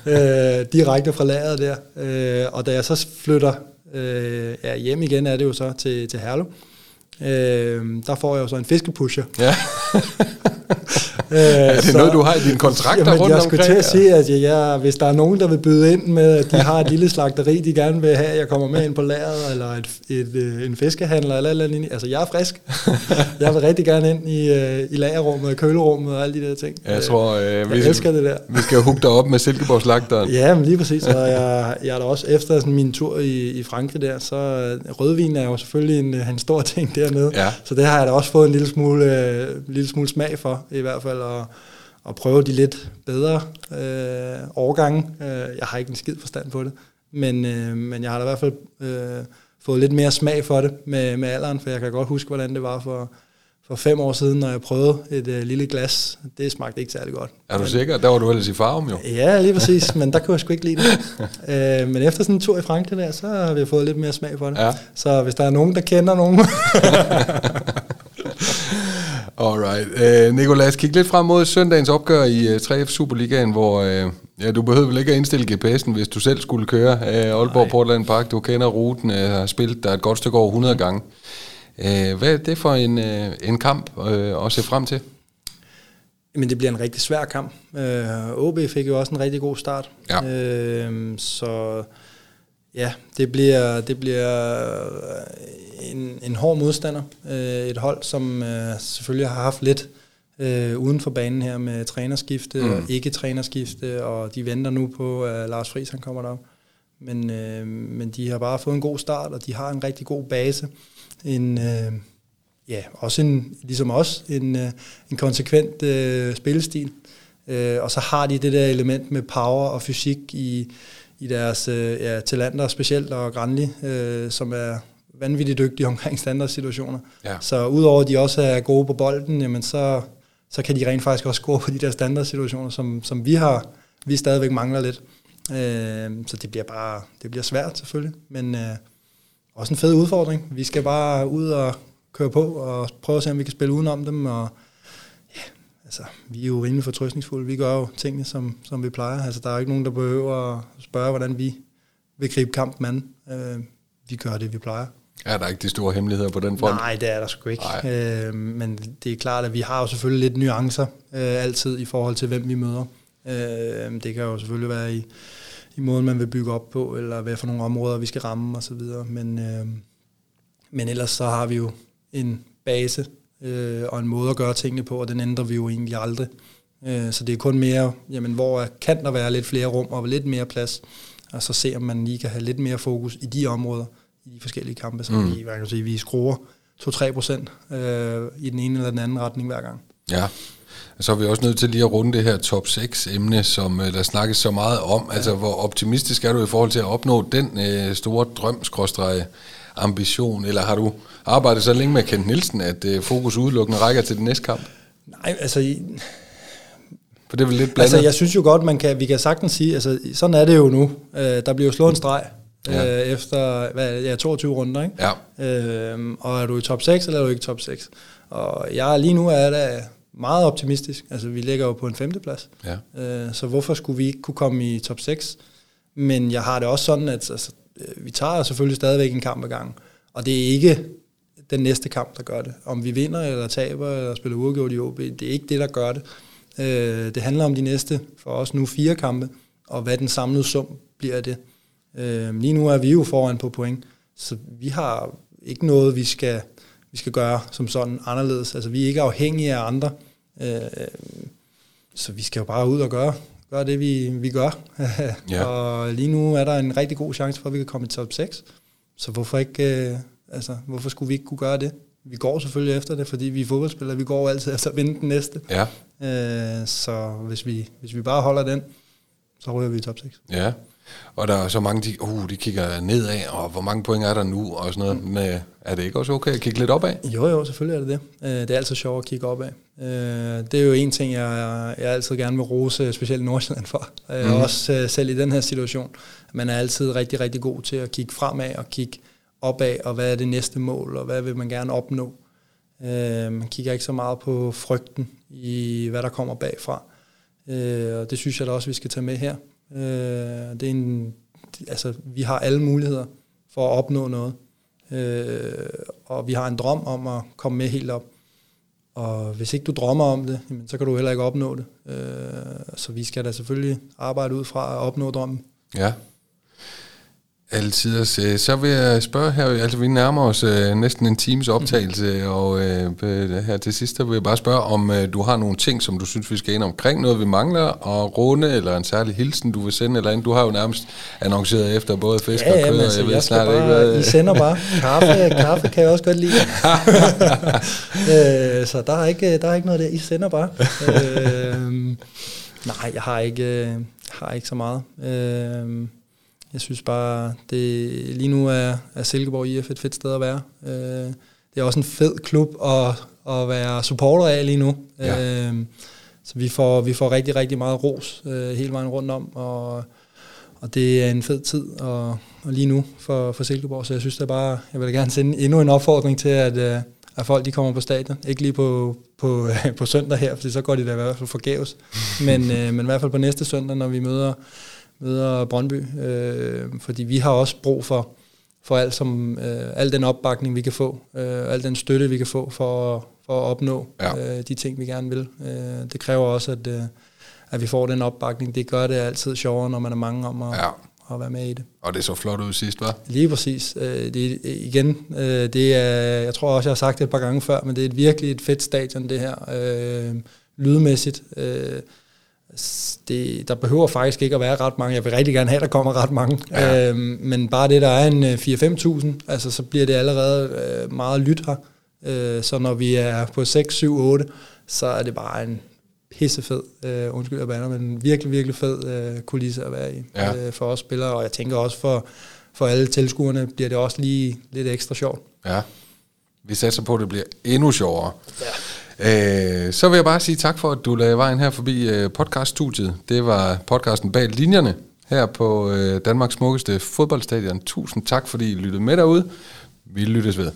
øh, direkte fra lageret der. Øh, og da jeg så flytter øh, ja, hjem igen, er det jo så til, til Herlev, øh, der får jeg jo så en fiskepusher. Ja. Øh, Er det noget, du har i dine kontrakter Jamen, rundt jeg skulle omkring? til at sige, at jeg, jeg, hvis der er nogen, der vil byde ind med, at de har et lille slagteri, de gerne vil have, at jeg kommer med ind på lageret, eller et, et, øh, en fiskehandler, eller eller andet. Altså, jeg er frisk. jeg vil rigtig gerne ind i, øh, i lagerrummet, kølerummet og alle de der ting. Jeg tror, øh, jeg vi, elsker det der. vi skal hugge dig op med Silkeborg-slagteren. Ja, men lige præcis. Og jeg, jeg er da også efter sådan min tur i, i Frankrig der, så øh, rødvin er jo selvfølgelig en, en stor ting dernede. Ja. Så det har jeg da også fået en lille smule, øh, lille smule smag for, i hvert fald, at, at prøve de lidt bedre øh, årgange. Øh, jeg har ikke en skid forstand på det, men, øh, men jeg har da i hvert fald øh, fået lidt mere smag for det med, med alderen, for jeg kan godt huske, hvordan det var for, for fem år siden, når jeg prøvede et øh, lille glas. Det smagte ikke særlig godt. Er du sikker? Der var du ellers i farven jo. Ja, lige præcis, men der kunne jeg sgu ikke lide det. øh, men efter sådan en tur i Frankrig der, så har vi fået lidt mere smag for det. Ja. Så hvis der er nogen, der kender nogen... Alright. Øh, os kigge lidt frem mod søndagens opgør i uh, 3F Superligaen, hvor uh, ja, du behøver vel ikke at indstille GPS'en, hvis du selv skulle køre uh, Aalborg Nej. Portland Park. Du kender ruten, uh, har spillet der et godt stykke over 100 gange. Uh, hvad er det for en, uh, en kamp uh, at se frem til? Men det bliver en rigtig svær kamp. Øh, OB fik jo også en rigtig god start. Ja. Øh, så ja, det bliver, det bliver en, en hård modstander. Øh, et hold, som øh, selvfølgelig har haft lidt øh, uden for banen her med trænerskifte mm. og ikke trænerskifte, og de venter nu på, at Lars Friis han kommer derop. Men, øh, men de har bare fået en god start, og de har en rigtig god base. En, øh, ja, også en, ligesom os, en, øh, en konsekvent øh, spillestil. Øh, og så har de det der element med power og fysik i, i deres øh, ja, talenter, specielt og Granli, øh, som er vanvittigt dygtige omkring standardsituationer. Ja. Så udover at de også er gode på bolden, jamen så, så kan de rent faktisk også score på de der standardsituationer, som, som vi har, vi stadigvæk mangler lidt. Øh, så det bliver bare, det bliver svært selvfølgelig, men øh, også en fed udfordring. Vi skal bare ud og køre på og prøve at se, om vi kan spille udenom dem, og altså, vi er jo rimelig fortrøstningsfulde. Vi gør jo tingene, som, som vi plejer. Altså, der er jo ikke nogen, der behøver at spørge, hvordan vi vil gribe kampen an. Øh, vi gør det, vi plejer. Er der ikke de store hemmeligheder på den front? Nej, det er der sgu ikke. Øh, men det er klart, at vi har jo selvfølgelig lidt nuancer øh, altid i forhold til, hvem vi møder. Øh, det kan jo selvfølgelig være i, i måden, man vil bygge op på, eller hvad for nogle områder, vi skal ramme osv. Men, øh, men ellers så har vi jo en base øh, og en måde at gøre tingene på, og den ændrer vi jo egentlig aldrig. Øh, så det er kun mere, jamen, hvor kan der være lidt flere rum og lidt mere plads, og så se, om man lige kan have lidt mere fokus i de områder, i de forskellige kampe, så mm. vi, kan sige, vi skruer 2-3 procent øh, i den ene eller den anden retning hver gang. Ja, så er vi også nødt til lige at runde det her top 6-emne, som øh, der snakkes så meget om. Ja. Altså, hvor optimistisk er du i forhold til at opnå den øh, store drøm, ambition, eller har du arbejdet så længe med Kent Nielsen, at øh, fokus udelukkende rækker til den næste kamp? Nej, altså... For det er vel lidt blandet? Altså, jeg synes jo godt, man kan, vi kan sagtens sige, altså, sådan er det jo nu. Øh, der bliver jo slået en streg ja. øh, efter hvad, ja, 22 runder, ikke? Ja. Øh, og er du i top 6, eller er du ikke top 6? Og jeg lige nu er da meget optimistisk. Altså, vi ligger jo på en femteplads. Ja. Øh, så hvorfor skulle vi ikke kunne komme i top 6? Men jeg har det også sådan, at altså, øh, vi tager selvfølgelig stadigvæk en kamp ad gangen. Og det er ikke den næste kamp, der gør det. Om vi vinder eller taber eller spiller uafgjort i OB, det er ikke det, der gør det. Øh, det handler om de næste, for os nu fire kampe, og hvad den samlede sum bliver af det. Øh, lige nu er vi jo foran på point, så vi har ikke noget, vi skal, vi skal gøre som sådan anderledes. Altså vi er ikke afhængige af andre, øh, så vi skal jo bare ud og gøre, gøre det, vi, vi gør. ja. Og lige nu er der en rigtig god chance for, at vi kan komme i top 6. Så hvorfor ikke, øh, altså, hvorfor skulle vi ikke kunne gøre det? Vi går selvfølgelig efter det, fordi vi er fodboldspillere. Vi går altid efter at vinde den næste. Ja. Øh, så hvis vi, hvis vi bare holder den, så ryger vi i top 6. Ja. Og der er så mange, de, uh, de kigger nedad, og hvor mange point er der nu, og sådan noget. Mm. Men øh, er det ikke også okay at kigge lidt opad? Jo, jo, selvfølgelig er det det. Øh, det er altid sjovt at kigge opad. Øh, det er jo en ting, jeg, jeg altid gerne vil rose, specielt Nordsjælland for. Mm. Også selv i den her situation. Man er altid rigtig, rigtig god til at kigge fremad og kigge opad, og hvad er det næste mål, og hvad vil man gerne opnå. Øh, man kigger ikke så meget på frygten i, hvad der kommer bagfra. Øh, og det synes jeg da også, vi skal tage med her. Øh, det er en, altså, vi har alle muligheder for at opnå noget. Øh, og vi har en drøm om at komme med helt op. Og hvis ikke du drømmer om det, jamen, så kan du heller ikke opnå det. Øh, så vi skal da selvfølgelig arbejde ud fra at opnå drømmen. Ja. Altid. Så vil jeg spørge her, altså vi nærmer os uh, næsten en times optagelse, mm. og uh, her til sidst vil jeg bare spørge, om uh, du har nogle ting, som du synes, vi skal ind omkring, noget vi mangler, og runde, eller en særlig hilsen, du vil sende, eller andet. Du har jo nærmest annonceret efter både fisk ja, og kød, altså, jeg ved jeg snart bare, ikke, hvad... I sender bare. Kaffe, kaffe kan jeg også godt lide. uh, så der er, ikke, der er ikke noget der, I sender bare. Uh, nej, jeg har ikke, har ikke så meget. Uh, jeg synes bare, det lige nu er, er Silkeborg IF et fedt sted at være. Øh, det er også en fed klub at, at være supporter af lige nu. Ja. Øh, så vi får, vi får rigtig, rigtig meget ros øh, hele vejen rundt om, og, og det er en fed tid og, og lige nu for, for Silkeborg, så jeg synes er bare, jeg vil gerne sende endnu en opfordring til, at, øh, at folk de kommer på stadion. Ikke lige på, på, på søndag her, for så går de da i hvert fald forgæves, men, øh, men i hvert fald på næste søndag, når vi møder møder Brøndby, øh, fordi vi har også brug for, for alt som, øh, al den opbakning, vi kan få, øh, al den støtte, vi kan få for, for at opnå ja. øh, de ting, vi gerne vil. Øh, det kræver også, at, øh, at vi får den opbakning. Det gør det altid sjovere, når man er mange om at, ja. at være med i det. Og det så flot ud sidst, var? Lige præcis. Øh, det, igen, øh, det er, jeg tror også, jeg har sagt det et par gange før, men det er et virkelig et fedt stadion, det her. Øh, lydmæssigt. Øh, det, der behøver faktisk ikke at være ret mange. Jeg vil rigtig gerne have, at der kommer ret mange. Ja. Øhm, men bare det, der er en 4-5.000, øh, altså, så bliver det allerede øh, meget lyt her. Øh, så når vi er på 6, 7, 8, så er det bare en pissefed, øh, undskyld jeg bander, men en virkelig, virkelig fed øh, kulisse at være i ja. øh, for os spillere. Og jeg tænker også for, for alle tilskuerne bliver det også lige lidt ekstra sjovt. Ja, vi satser på, at det bliver endnu sjovere. Ja. Øh, så vil jeg bare sige tak for, at du lagde vejen her forbi øh, podcaststudiet. Det var podcasten bag linjerne her på øh, Danmarks smukkeste fodboldstadion. Tusind tak, fordi I lyttede med derude. Vi lyttes ved.